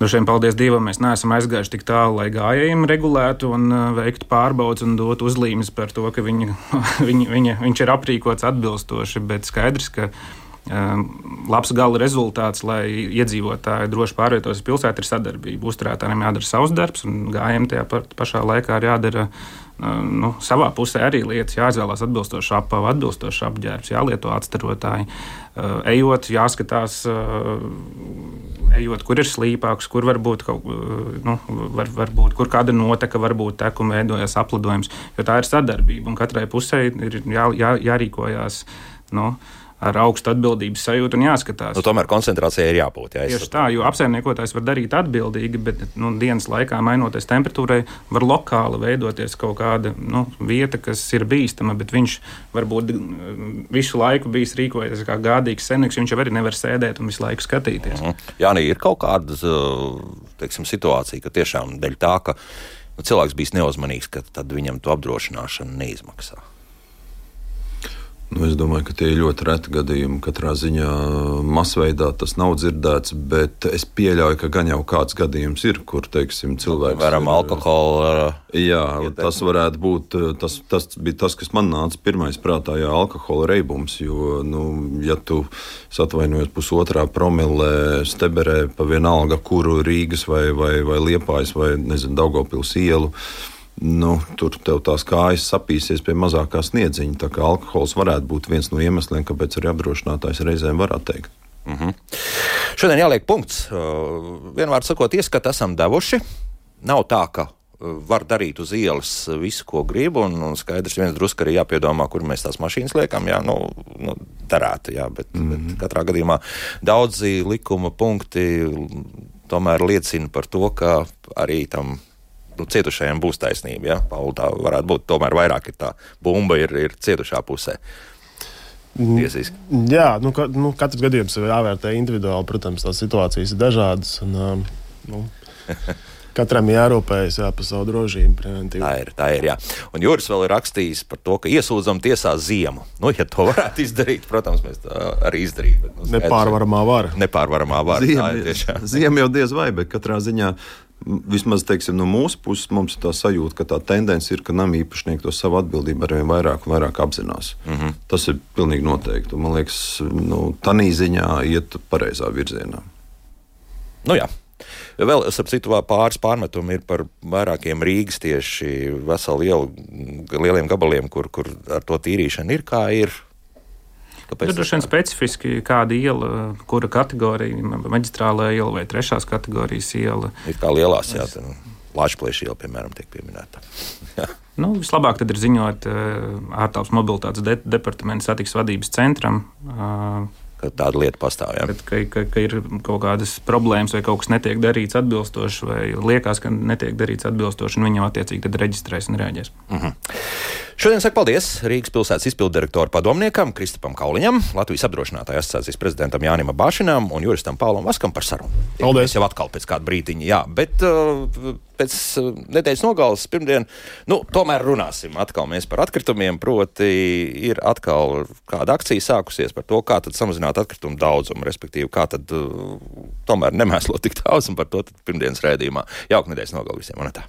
S4: Droši vien, paldies Dievam, mēs neesam aizgājuši tik tālu, lai gājējiem regulētu un uh, veiktu pārbaudas un dotu uzlīmes par to, ka viņi, viņi, viņi, viņš ir aprīkots atbilstoši. Bet skaidrs, ka um, labs gala rezultāts, lai iedzīvotāji droši pārvietojas pilsētā, ir sadarbība. Uzturētājiem jādara savs darbs, un gājējiem tajā pašā laikā ir jādara nu, savā pusē arī lietas jāizvēlās atbilstoši apavu, atbilstoši apģērbs, jālieto atstarotāji. Ejot, jāskatās, ejot, kur ir slīpāks, kur var būt kaut nu, var, var būt, kur kāda noteka, varbūt tekuma veidojas aplidojums, jo tā ir sadarbība un katrai pusē ir jā, jā, jārīkojās. Nu, ar augstu atbildības sajūtu un jāskatās.
S1: Nu, tomēr koncentrācijai ir jābūt. Jā,
S4: Tieši tā, jo apsaimniekotājs var darīt atbildīgi, bet nu, dienas laikā, mainoties temperatūrai, var lokāli veidoties kaut kāda nu, vieta, kas ir bīstama, bet viņš varbūt visu laiku bijis rīkojies kā gādīgs senīgs, viņš jau arī nevar sēdēt un visu laiku skatīties. Mm
S1: -hmm. Jā, nē, ir kaut kāda teiksim, situācija, ka tiešām dēļ tā, ka nu, cilvēks bijis neuzmanīgs, ka tad viņam to apdrošināšana neizmaksā.
S3: Nu, es domāju, ka tie ir ļoti reti gadījumi. Katrā ziņā masveidā tas nav dzirdēts, bet es pieļauju, ka gan jau kāds gadījums ir, kur teiksim, cilvēks.
S1: Piemēram, alkohola.
S3: Jā, ietekmi. tas varētu būt. Tas, tas bija tas, kas man nāca pirmais prātā, jā, alkohola reibums. Jo, nu, ja tu atvainojies pusotrā promilē, steberē pa vienalga, kuru Rīgas vai, vai, vai Liepājas vai, Daugopils ielu nu, tur tev tās kājas sapīsies pie mazākā sniedziņa. Tā kā alkohols varētu būt viens no iemesliem, kāpēc arī apdrošinātājs reizēm var atteikt.
S1: Mm -hmm. Šodien jāliek punkts. Uh, vienmēr sakot, ieskatu esam devuši. Nav tā, ka uh, var darīt uz ielas visu, ko grib. Un, un skaidrs, viens drusku arī jāpiedomā, kur mēs tās mašīnas liekam. Jā, nu, nu darētu, jā, bet, mm -hmm. bet mhm. katrā gadījumā daudzi likuma punkti tomēr liecina par to, ka arī tam nu, cietušajiem būs taisnība. Ja? Pauli, tā varētu būt. Tomēr vairāk ir tā bumba ir, ir cietušā pusē. Tiesiski.
S2: Jā, nu, ka, nu, katrs gadījums ir jāvērtē individuāli. Protams, tās situācijas ir dažādas. Un, nu. Katram jārūpējas jā, par savu drošību. Preventīvi.
S1: Tā ir. Tā ir jā. Un Juris vēl ir rakstījis par to, ka iesūdzam tiesā ziemu. Nu, ja to varētu izdarīt, protams, mēs tā arī izdarītu.
S2: Nu, Nepārvaramā vara.
S1: Nepārvaramā vara.
S3: Ziema, ziema jau diez vai, bet katrā ziņā Vismaz teiksim, no mūsu puses mums ir tā sajūta, ka tā tendence ir, ka nama īpašnieki to savu atbildību arvien vairāk vairāk apzinās. Mm -hmm. Tas ir pilnīgi noteikti. Man liekas, nu, tā ziņā iet pareizā virzienā.
S1: Nu, jā. Vēl, citu, pāris pārmetumi ir par vairākiem Rīgas tieši veselu lielu, lieliem gabaliem, kur, kur ar to tīrīšanu ir kā ir.
S4: Kāpēc ir droši vien specifiski, kāda iela, kura kategorija, maģistrālā iela vai trešās kategorijas iela.
S1: Ir kā lielās, jā, tā, nu, Latvijas iela, piemēram, tiek pieminēta.
S4: nu, vislabāk ir ziņot uh, ārtelpas mobilitātes de departamentu satiksmes vadības centram. Uh,
S1: ka tāda lieta pastāv. Ja?
S4: Ka, ka, ka ir kaut kādas problēmas, vai kaut kas netiek darīts atbilstoši, vai liekas, ka netiek darīts atbilstoši, un viņi jau attiecīgi reģistrēs un reaģēs.
S1: Mm -hmm. Šodien saku paldies Rīgas pilsētas izpildirektoru padomniekam Kristapam Kauliņam, Latvijas apdrošinātāja asociācijas prezidentam Jānim Bāšinam un juristam Paulam Vaskam par sarunu.
S2: Paldies!
S1: Jau atkal pēc kāda brīdiņa, jā, bet uh, pēc uh, nedēļas nogales pirmdien, nu, tomēr runāsim atkal par atkritumiem, proti ir atkal kāda akcija sākusies par to, kā tad samazināt atkritumu daudzumu, respektīvi, kā tad uh, tomēr nemēslot tik daudz un par to pirmdienas rēdījumā. Jauka nedēļas nogala visiem, un tā.